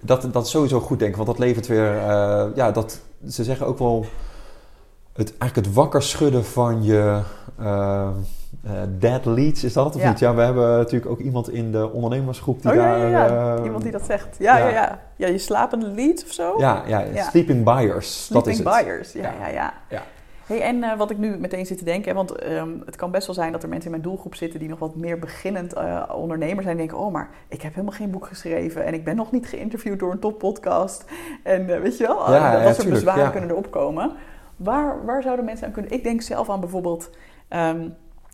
dat, dat is sowieso goed, denk ik. Want dat levert weer, eh, ja, dat, ze zeggen ook wel, het, eigenlijk het wakker schudden van je eh, dead leads, is dat of Ja. niet? Ja, we hebben natuurlijk ook iemand in de ondernemersgroep die oh ja, daar... ja, eh, Iemand die dat zegt. Ja, ja, ja. ja. Je slapende leads of zo? Ja, ja, sleeping buyers, dat is Sleeping het. buyers, ja, Ja. ja. Hey, en eh, wat ik nu meteen zit te denken, want ehm, het kan best wel zijn dat er mensen in mijn doelgroep zitten die nog wat meer beginnend eh, ondernemer zijn. En denken, oh, maar ik heb helemaal geen boek geschreven en ik ben nog niet geïnterviewd door een toppodcast. En weet je wel, Ja, dat ja, soort bezwaren ja. kunnen erop komen. Waar, waar zouden mensen aan kunnen? Ik denk zelf aan bijvoorbeeld, ehm,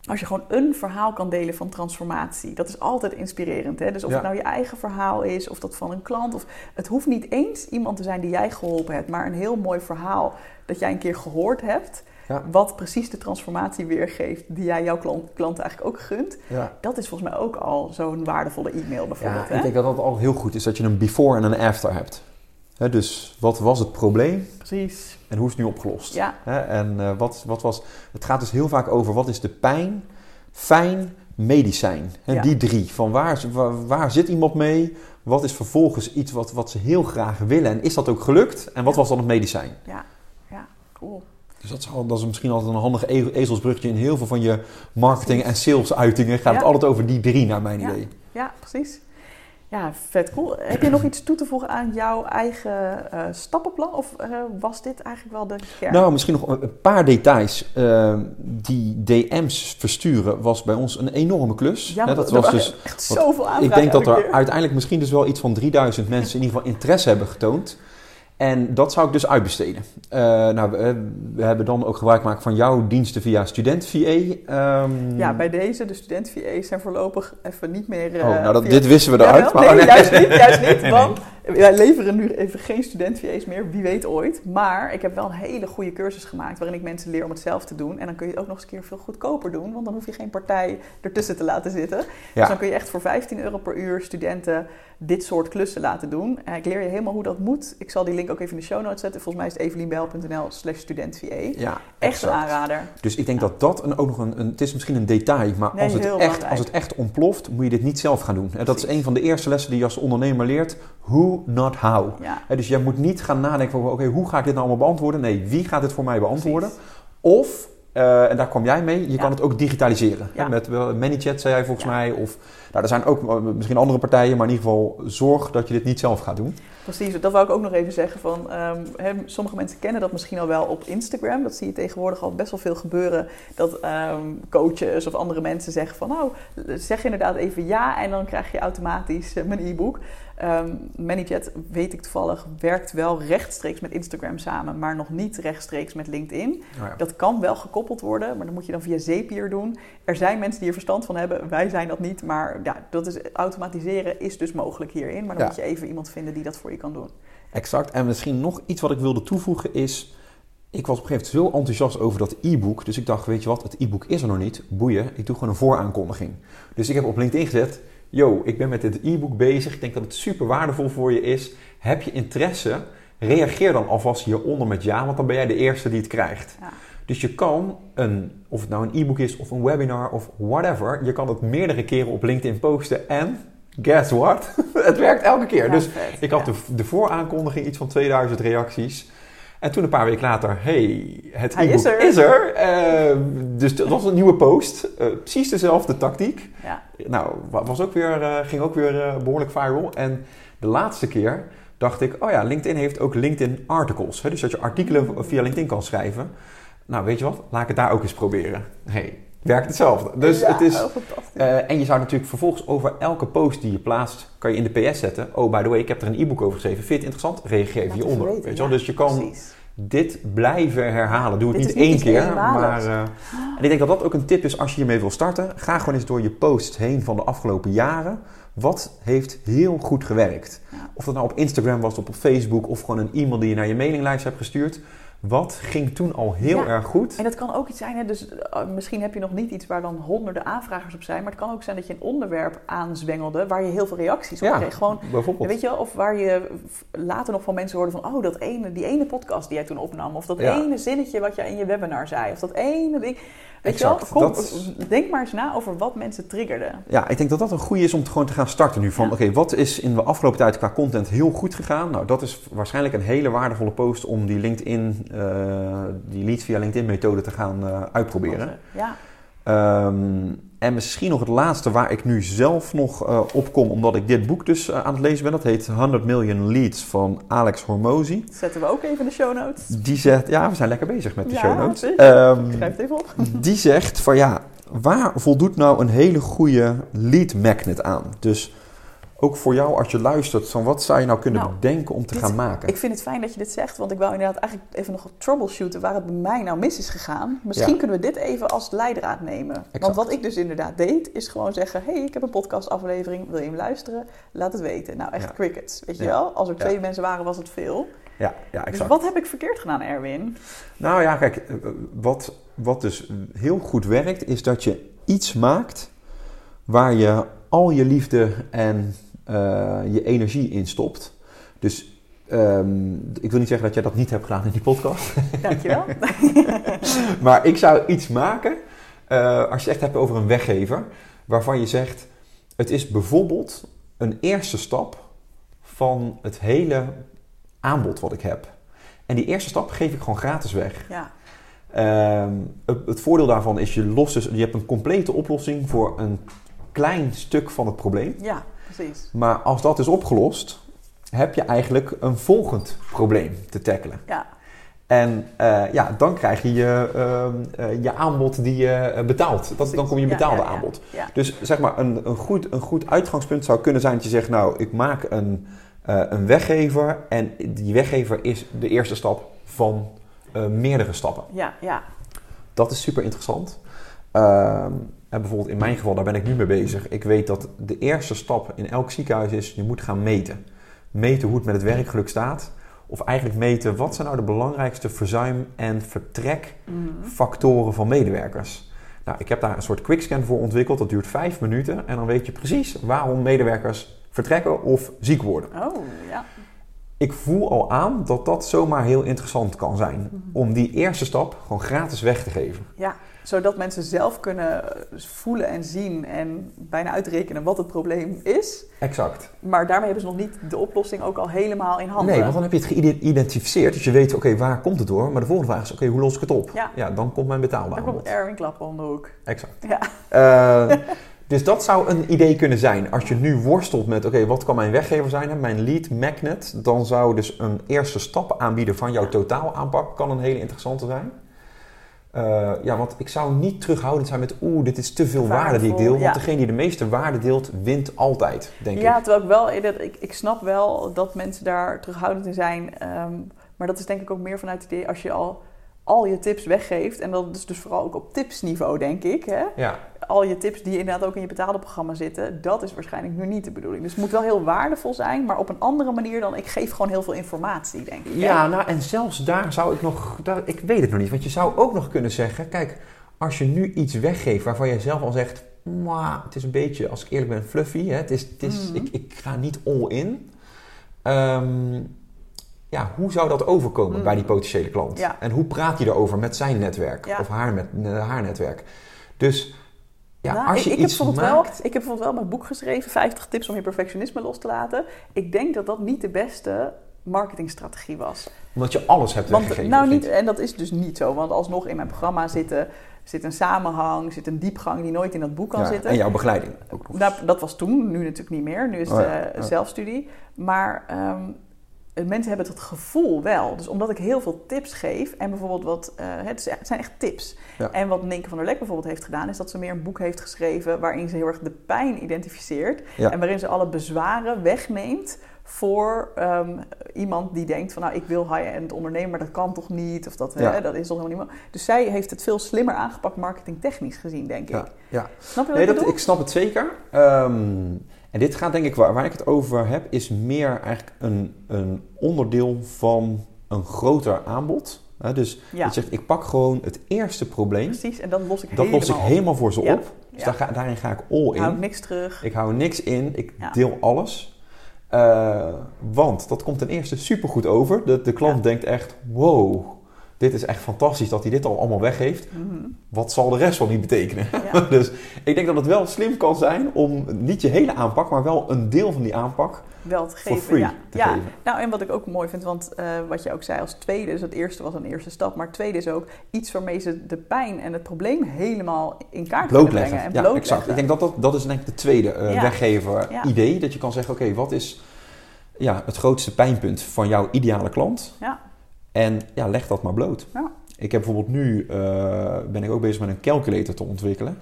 als je gewoon een verhaal kan delen van transformatie. Dat is altijd inspirerend. Hè? Dus of Ja. het nou je eigen verhaal is, of dat van een klant. Of, het hoeft niet eens iemand te zijn die jij geholpen hebt, maar een heel mooi verhaal dat jij een keer gehoord hebt. Ja. Wat precies de transformatie weergeeft die jij jouw klant, klant eigenlijk ook gunt. Ja. Dat is volgens mij ook al zo'n waardevolle e-mail bijvoorbeeld. Ja, hè? ik denk dat dat al heel goed is dat je een before en een after hebt. Hè, dus wat was het probleem Precies. En hoe is het nu opgelost? Ja, Hè, en eh, wat, wat was. Het gaat dus heel vaak over wat is de pijn, fijn, medicijn. Hè, Ja. Die drie. Van waar, waar, waar zit iemand mee? Wat is vervolgens iets wat, wat ze heel graag willen? En is dat ook gelukt? En wat Ja. was dan het medicijn? ja, ja, cool. Dus dat is, al- dat is misschien altijd een handig e- ezelsbrugje in heel veel van je marketing en sales uitingen. Gaat het altijd over die drie, naar mijn idee. Ja, precies. Ja, vet cool. Heb je nog iets toe te voegen aan jouw eigen eh, stappenplan? Of eh, was dit eigenlijk wel de kern? Nou, misschien nog een paar details. Eh, die DM's versturen was bij ons een enorme klus. ja, dat was dus, echt zoveel aanvragen ik denk dat er keer. uiteindelijk misschien dus wel iets van 3000 mensen in ieder geval interesse hebben getoond. En dat zou ik dus uitbesteden. Eh, nou, we, we hebben dan ook gebruik gemaakt van jouw diensten via Student VA. Ehm, Ja, bij deze, de student-VA's zijn voorlopig even niet meer... eh, oh, nou, dat, via- dit wisten we eruit. maar- nee, nee. juist niet, juist niet. Want wij leveren nu even geen student-VA's meer, wie weet ooit. Maar ik heb wel een hele goede cursus gemaakt waarin ik mensen leer om het zelf te doen. En dan kun je het ook nog eens een keer veel goedkoper doen, want dan hoef je geen partij ertussen te laten zitten. Ja. Dus dan kun je echt voor 15 euro per uur studenten dit soort klussen laten doen. En ik leer je helemaal hoe dat moet. Ik zal die link ook even in de show notes zetten. Volgens mij is het evelienbel.nl slash student-VA. Ja, Echt een aanrader. Dus ik denk dat dat een, ook nog een, een... Het is misschien een detail, maar Nee, als, het echt, belangrijk. als het echt ontploft, moet je dit niet zelf gaan doen. En dat is een van de eerste lessen die je als ondernemer leert. Who, not how. Ja, dus jij moet niet gaan nadenken van, oké, hoe ga ik dit nou allemaal beantwoorden? Nee, wie gaat dit voor mij beantwoorden? precies. Of Eh, en daar kwam jij mee. Je Ja. kan het ook digitaliseren. Ja. Hè, Met ManyChat zei jij volgens mij. Of, nou, er zijn ook eh, misschien andere partijen, maar in ieder geval zorg dat je dit niet zelf gaat doen. Precies, dat wou ik ook nog even zeggen. Van, ehm, sommige mensen kennen dat misschien al wel op Instagram. Dat zie je tegenwoordig al best wel veel gebeuren. Dat ehm, coaches of andere mensen zeggen van... nou, zeg inderdaad even ja en dan krijg je automatisch eh, mijn e-book. Ehm ManyChat, weet ik toevallig, werkt wel rechtstreeks met Instagram samen... maar nog niet rechtstreeks met LinkedIn. Ja. Dat kan wel gekoppeld worden, maar dat moet je dan via Zapier doen. Er zijn mensen die er verstand van hebben, wij zijn dat niet. Maar ja, dat is, automatiseren is dus mogelijk hierin. Maar dan Ja. moet je even iemand vinden die dat voor je kan doen. Exact. En misschien nog iets wat ik wilde toevoegen is... Ik was op een gegeven moment zo enthousiast over dat e-book. Dus ik dacht, weet je wat, het e-book is er nog niet. Boeien, ik doe gewoon een vooraankondiging. Dus ik heb op LinkedIn gezet... Yo, ik ben met dit e-book bezig. Ik denk dat het super waardevol voor je is. Heb je interesse? Reageer dan alvast hieronder met ja, want dan ben jij de eerste die het krijgt. Ja. Dus je kan, een, of het nou een e-book is of een webinar of whatever... je kan het meerdere keren op LinkedIn posten en... Guess what? het werkt elke keer. Ja, dus vet. ik had Ja. de, de vooraankondiging iets van 2000 reacties. En toen een paar weken later, hey, het is er. is er. Eh, dus dat was een nieuwe post. Eh, precies dezelfde tactiek. Ja. Nou, wa- was ook weer, eh, ging ook weer eh, behoorlijk viral. En de laatste keer dacht ik, oh ja, LinkedIn heeft ook LinkedIn articles. Hè? Dus dat je artikelen via LinkedIn kan schrijven. Nou, weet je wat? Laat ik het daar ook eens proberen. hey, werkt hetzelfde. Dus Ja, het is... oh. Eh, en je zou natuurlijk vervolgens over elke post die je plaatst, kan je in de PS zetten. Oh, by the way, ik heb er een e-book over geschreven. Vind je het interessant? Reageer even hieronder. weten, weet je wel? Dus je kan precies. dit blijven herhalen. Doe het niet één keer. Maar, eh, en ik denk dat dat ook een tip is als je hiermee wil starten. Ga gewoon eens door je posts heen van de afgelopen jaren. Wat heeft heel goed gewerkt? Of dat nou op Instagram was, of op Facebook, of gewoon een e-mail die je naar je mailinglijst hebt gestuurd. Wat ging toen al heel Ja. erg goed? En dat kan ook iets zijn, hè? dus eh, misschien heb je nog niet iets waar dan honderden aanvragers op zijn, maar het kan ook zijn dat je een onderwerp aanzwengelde waar je heel veel reacties op Ja, kreeg. Gewoon, bijvoorbeeld. weet je of waar je later nog van mensen hoorde van, oh, dat ene, die ene podcast die jij toen opnam, of dat Ja. ene zinnetje wat jij in je webinar zei, of dat ene ding. Weet Exact, je wel, Kom, dat- denk maar eens na over wat mensen triggerde. Ja, ik denk dat dat een goede is om te gewoon te gaan starten nu. Van Ja. oké, wat is in de afgelopen tijd qua content heel goed gegaan? Nou, dat is waarschijnlijk een hele waardevolle post om die LinkedIn, die leads via LinkedIn methode te gaan eh, uitproberen. Ja, Ehm, en misschien nog het laatste waar ik nu zelf nog eh, op kom, omdat ik dit boek dus eh, aan het lezen ben. Dat heet 100 Million Leads van Alex Hormozy. zetten we ook even in de show notes. Die zegt, ja, we zijn lekker bezig met de Ja, show notes. Ehm, Schrijf het even op. die zegt van ja, waar voldoet nou een hele goede lead magnet aan? Dus ook voor jou als je luistert, van wat zou je nou kunnen Nou, bedenken om te dit- gaan maken? Ik vind het fijn dat je dit zegt, want ik wou inderdaad eigenlijk even nog troubleshooten waar het bij mij nou mis is gegaan. Misschien Ja. kunnen we dit even als leidraad nemen. Want wat ik dus inderdaad deed, is gewoon zeggen: hey, ik heb een podcastaflevering, wil je hem luisteren? Laat het weten. Nou, echt Ja. crickets, weet je wel? Als er twee mensen waren, was het veel. Ja, ja, Dus exact. wat heb ik verkeerd gedaan, Erwin? Nou ja, kijk, eh, wat, wat dus heel goed werkt, is dat je iets maakt waar je al je liefde en eh, je energie in stopt. Dus ehm, ik wil niet zeggen dat jij dat niet hebt gedaan in die podcast. Dankjewel. Maar ik zou iets maken, eh, als je het echt hebt over een weggever, waarvan je zegt: het is bijvoorbeeld een eerste stap van het hele aanbod wat ik heb. En die eerste stap geef ik gewoon gratis weg. ja, Ehm, het, het voordeel daarvan is je lost dus, je hebt een complete oplossing voor een klein stuk van het probleem. ja, precies. Maar als dat is opgelost, heb je eigenlijk een volgend probleem te tackelen. Ja, En eh, ja, dan krijg je je, ehm, eh, je aanbod die je eh, betaalt. Dat, dan kom je betaalde ja, ja. aanbod. Ja, Dus zeg maar, een, een, goed, een goed uitgangspunt zou kunnen zijn dat je zegt, nou, ik maak een, een weggever en die weggever is de eerste stap van meerdere stappen. ja, ja. Dat is super interessant. Ehm, bijvoorbeeld in mijn geval, daar ben ik nu mee bezig. Ik weet dat de eerste stap in elk ziekenhuis is, je moet gaan meten. Meten hoe het met het werkgeluk staat. Of eigenlijk meten, wat zijn nou de belangrijkste verzuim- en vertrekfactoren van medewerkers. Nou, ik heb daar een soort quickscan voor ontwikkeld. Dat duurt vijf minuten. En dan weet je precies waarom medewerkers vertrekken of ziek worden. Oh, ja. Ik voel al aan dat dat zomaar heel interessant kan zijn. Om die eerste stap gewoon gratis weg te geven. Ja, zodat mensen zelf kunnen voelen en zien en bijna uitrekenen wat het probleem is. Exact. Maar daarmee hebben ze nog niet de oplossing ook al helemaal in handen. Nee, want dan heb je het geïdentificeerd. Dus je weet, oké, waar komt het door? Maar de volgende vraag is, oké, hoe los ik het op? Ja. dan komt mijn betaalbaar Dan komt. Erwin Klappen om de hoek. Exact. Ja. Eh, dus dat zou een idee kunnen zijn. Als je nu worstelt met, oké, wat kan mijn weggever zijn? Mijn lead magnet. Dan zou dus een eerste stap aanbieden van jouw totaalaanpak kan een hele interessante zijn. Eh, ja, want ik zou niet terughoudend zijn met, oeh, dit is te veel waarde die ik deel. Want ja. degene die de meeste waarde deelt, wint altijd, denk Ja, ik. terwijl ik wel, ik, ik snap wel dat mensen daar terughoudend in zijn. ehm, maar dat is denk ik ook meer vanuit het idee als je al, al je tips weggeeft. En dat is dus vooral ook op tipsniveau, denk ik. Hè? Ja, Al je tips die inderdaad ook in je betaalde programma zitten, dat is waarschijnlijk nu niet de bedoeling. Dus het moet wel heel waardevol zijn, maar op een andere manier dan ik geef gewoon heel veel informatie, denk ik. hè? Ja, nou en zelfs daar zou ik nog, daar, ik weet het nog niet, want je zou ook nog kunnen zeggen, kijk, als je nu iets weggeeft waarvan je zelf al zegt, "Mwah, het is een beetje, als ik eerlijk ben, fluffy, hè, het is, het is, Mhm. ik, ik ga niet all in. Ehm, ja, hoe zou dat overkomen Mhm. bij die potentiële klant? Ja. En hoe praat hij erover met zijn netwerk Ja. of haar, met, eh, haar netwerk? Dus ja, Nou, als ik, je ik heb iets bijvoorbeeld maakt... wel, ik heb bijvoorbeeld wel mijn boek geschreven, 50 tips om je perfectionisme los te laten. Ik denk dat dat niet de beste marketingstrategie was. Omdat je alles hebt Want, weggegeven. nou niet, en dat is dus niet zo, want alsnog in mijn programma zitten, zit een samenhang, zit een diepgang die nooit in dat boek kan Ja, zitten. En jouw begeleiding. ook. Nou, dat was toen, nu natuurlijk niet meer. Nu is het Oh ja, eh, ja. zelfstudie. Maar ehm, mensen hebben het gevoel wel. Dus omdat ik heel veel tips geef en bijvoorbeeld wat, eh, het, is- het zijn echt tips. Ja. En wat Ninke van der Lek bijvoorbeeld heeft gedaan, is dat ze meer een boek heeft geschreven waarin ze heel erg de pijn identificeert Ja. en waarin ze alle bezwaren wegneemt voor ehm, iemand die denkt van nou ik wil high-end ondernemen, maar dat kan toch niet? Of dat, Ja. hè, dat is toch helemaal niet Dus zij heeft het veel slimmer aangepakt marketingtechnisch gezien, denk ik. Ja, ja. Snap je wat Nee, ik dat, bedoel? ik snap het zeker. Ehm, en dit gaat denk ik, waar, waar ik het over heb, is meer eigenlijk een, een onderdeel van een groter aanbod. Dus Ja. je zegt, ik pak gewoon het eerste probleem. Precies, en dan los ik Dat helemaal los ik op. helemaal voor ze Ja. op. Dus Ja. daar ga, daarin ga ik all Ik hou in. niks terug. Ik hou niks in, ik deel alles. Eh, want dat komt ten eerste supergoed over. De, de klant denkt echt, wow, dit is echt fantastisch dat hij dit al allemaal weggeeft. Mhm. Wat zal de rest wel niet betekenen? Ja. dus ik denk dat het wel slim kan zijn om niet je hele aanpak, maar wel een deel van die aanpak Wel te geven. free ja. te ja. geven. Nou, en wat ik ook mooi vind, want eh, wat je ook zei als tweede, dus het eerste was een eerste stap, maar het tweede is ook iets waarmee ze de pijn en het probleem helemaal in kaart kunnen brengen. En Ja, blootleggen. exact. Ik denk dat dat, dat is denk ik de tweede Ja. weggever idee. Dat je kan zeggen, oké, wat is ja, het grootste pijnpunt van jouw ideale klant? Ja. En ja, leg dat maar bloot. Ja. Ik heb bijvoorbeeld nu, eh, ben ik ook bezig met een calculator te ontwikkelen.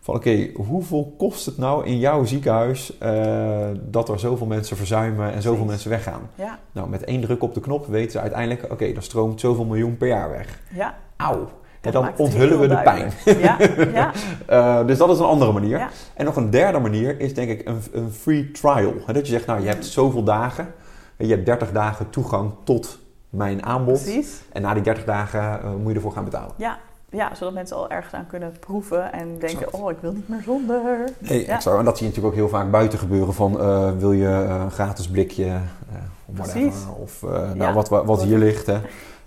Van oké, hoeveel kost het nou in jouw ziekenhuis eh, dat er zoveel mensen verzuimen en zoveel Precies. mensen weggaan? Ja. Nou, met één druk op de knop weten ze uiteindelijk, oké, er stroomt zoveel miljoen per jaar weg. Ja. Auw. En dan onthullen we de pijn. Ja. Ja. Eh, dus dat is een andere manier. Ja. En nog een derde manier is denk ik een, een free trial. Dat je zegt, nou, je hebt zoveel dagen. Je hebt 30 dagen toegang tot mijn aanbod. Precies. En na die 30 dagen eh, moet je ervoor gaan betalen. Ja. ja, zodat mensen al ergens aan kunnen proeven en denken, Exact. oh, ik wil niet meer zonder. Nee, Ja. exact. En dat zie je natuurlijk ook heel vaak buiten gebeuren van eh, wil je eh, een gratis blikje whatever, of eh, nou, Ja. wat, wat, wat hier ligt. Hè.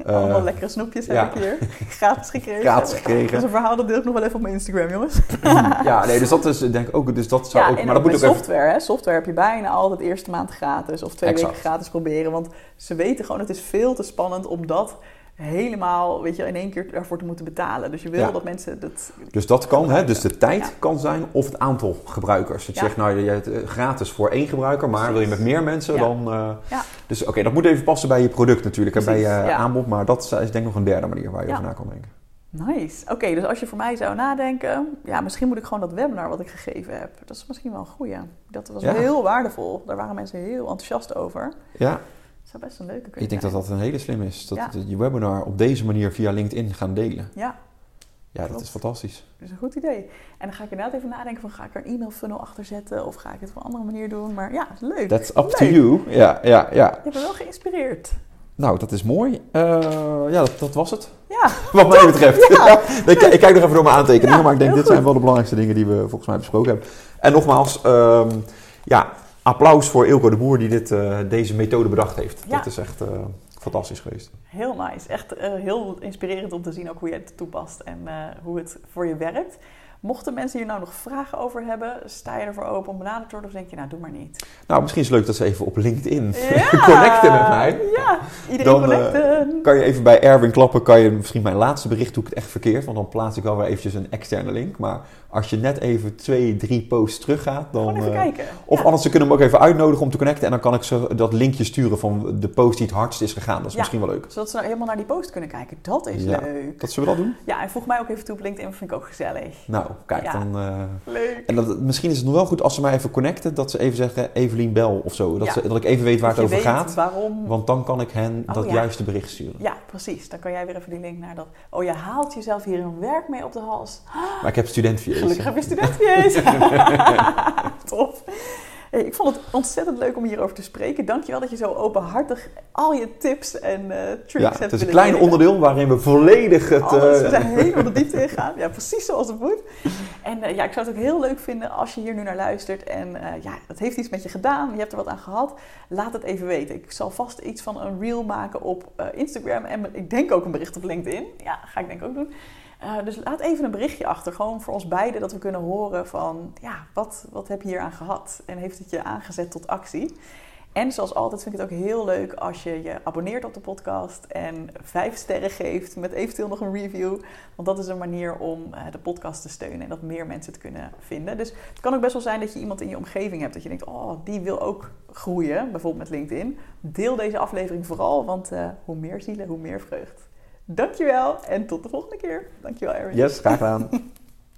Allemaal Eh, lekkere snoepjes ja. heb ik hier. Gratis gekregen. Gratis gekregen. is een verhaal, dat deel ik nog wel even op mijn Instagram, jongens. ja, nee, dus dat is denk ik ook, dus dat zou ja, ook, maar dat moet ook even, software. Hè? Software heb je bijna altijd eerste maand gratis of twee Exact. weken gratis proberen. Want ze weten gewoon, het is veel te spannend om dat helemaal, weet je, in één keer daarvoor te moeten betalen. Dus je wil Ja. dat mensen dat... Dus dat kan, hè? dus de tijd Ja. kan zijn of het aantal gebruikers. Dat je Ja. zegt, nou, je hebt eh, gratis voor één gebruiker, maar wil je met meer mensen, dan... Ja. Dus oké, dat moet even passen bij je product natuurlijk en bij je aanbod, maar dat is denk ik nog een derde manier waar je over na kan denken. Nice. Oké, dus als je voor mij zou nadenken, ja, misschien moet ik gewoon dat webinar wat ik gegeven heb. Dat is misschien wel een goeie. Dat was heel waardevol. Daar waren mensen heel enthousiast over. Ja, Dat zou best een leuke kunnen ik denk dat zijn. dat een hele slim is. Dat Ja. je webinar op deze manier via LinkedIn gaan delen. Ja, Ja, dat is fantastisch. dat is een goed idee. En dan ga ik inderdaad even nadenken van, ga ik er een e-mail funnel achter zetten? Of ga ik het op een andere manier doen? Maar ja, leuk. That's up to you. Ja, ja, ja. Je me wel geïnspireerd. Nou, dat is mooi. Eh, ja, dat, dat was het. Ja, Wat mij betreft. Ja. ik, ik kijk nog even door mijn aantekeningen, Ja, maar ik denk dit zijn wel de belangrijkste dingen die we volgens mij besproken hebben. En nogmaals, ehm, ja, applaus voor Ilko de Boer die dit, eh, deze methode bedacht heeft. Ja. Dat is echt eh, fantastisch geweest. Heel nice. Echt uh, heel inspirerend om te zien ook hoe je het toepast en hoe het voor je werkt. Mochten mensen hier nou nog vragen over hebben, sta je ervoor open om benaderd te worden of denk je, nou doe maar niet? Nou, misschien is het leuk dat ze even op LinkedIn ja, connecten met mij. Ja, iedereen dan, connecten. Uh, kan je even bij Erwin klappen, kan je misschien mijn laatste bericht doe ik het echt verkeerd, want dan plaats ik wel weer eventjes een externe link. Maar als je net even twee, drie posts teruggaat, dan... Gewoon even kijken. Of anders, ze kunnen hem ook even uitnodigen om te connecten en dan kan ik ze dat linkje sturen van de post die het hardst is gegaan. Dat is misschien wel leuk. Zodat ze nou helemaal naar die post kunnen kijken. Dat is leuk. Dat zullen we dat doen? Ja, en voeg mij ook even toe op LinkedIn, vind ik ook gezellig. Nou, kijk, dan... Uh, leuk. En dat, misschien is het nog wel goed als ze mij even connecten, dat ze even zeggen Evelien Bel of zo. Dat, ze, dat ik even weet waar het over gaat. waarom. Want dan kan ik hen oh, dat juiste bericht sturen. Ja, precies. Dan kan jij weer even die link naar dat... Oh, je haalt jezelf hier een werk mee op de hals. Maar ik heb studentviees. Gelukkig heb je studentviees. Top. Hey, ik vond het ontzettend leuk om hierover te spreken. Dankjewel dat je zo openhartig al je tips en uh, tricks ja, hebt Het is een klein onderdeel waarin we volledig het... Alles, we eh, zijn helemaal de diepte ingegaan. Ja, precies zoals het moet. En uh, ja, ik zou het ook heel leuk vinden als je hier nu naar luistert. En ja, het heeft iets met je gedaan. Je hebt er wat aan gehad. Laat het even weten. Ik zal vast iets van een reel maken op Instagram. En ik denk ook een bericht op LinkedIn. Ja, ga ik denk ook doen. Uh, dus laat even een berichtje achter, gewoon voor ons beiden, dat we kunnen horen van, ja, wat, wat heb je hier aan gehad? En heeft het je aangezet tot actie? En zoals altijd vind ik het ook heel leuk als je je abonneert op de podcast en vijf sterren geeft met eventueel nog een review. Want dat is een manier om uh, de podcast te steunen en dat meer mensen het kunnen vinden. Dus het kan ook best wel zijn dat je iemand in je omgeving hebt dat je denkt, oh, die wil ook groeien, bijvoorbeeld met LinkedIn. Deel deze aflevering vooral, want uh, hoe meer zielen, hoe meer vreugd. Dankjewel en tot de volgende keer. Dankjewel, Erin. Yes, graag gedaan.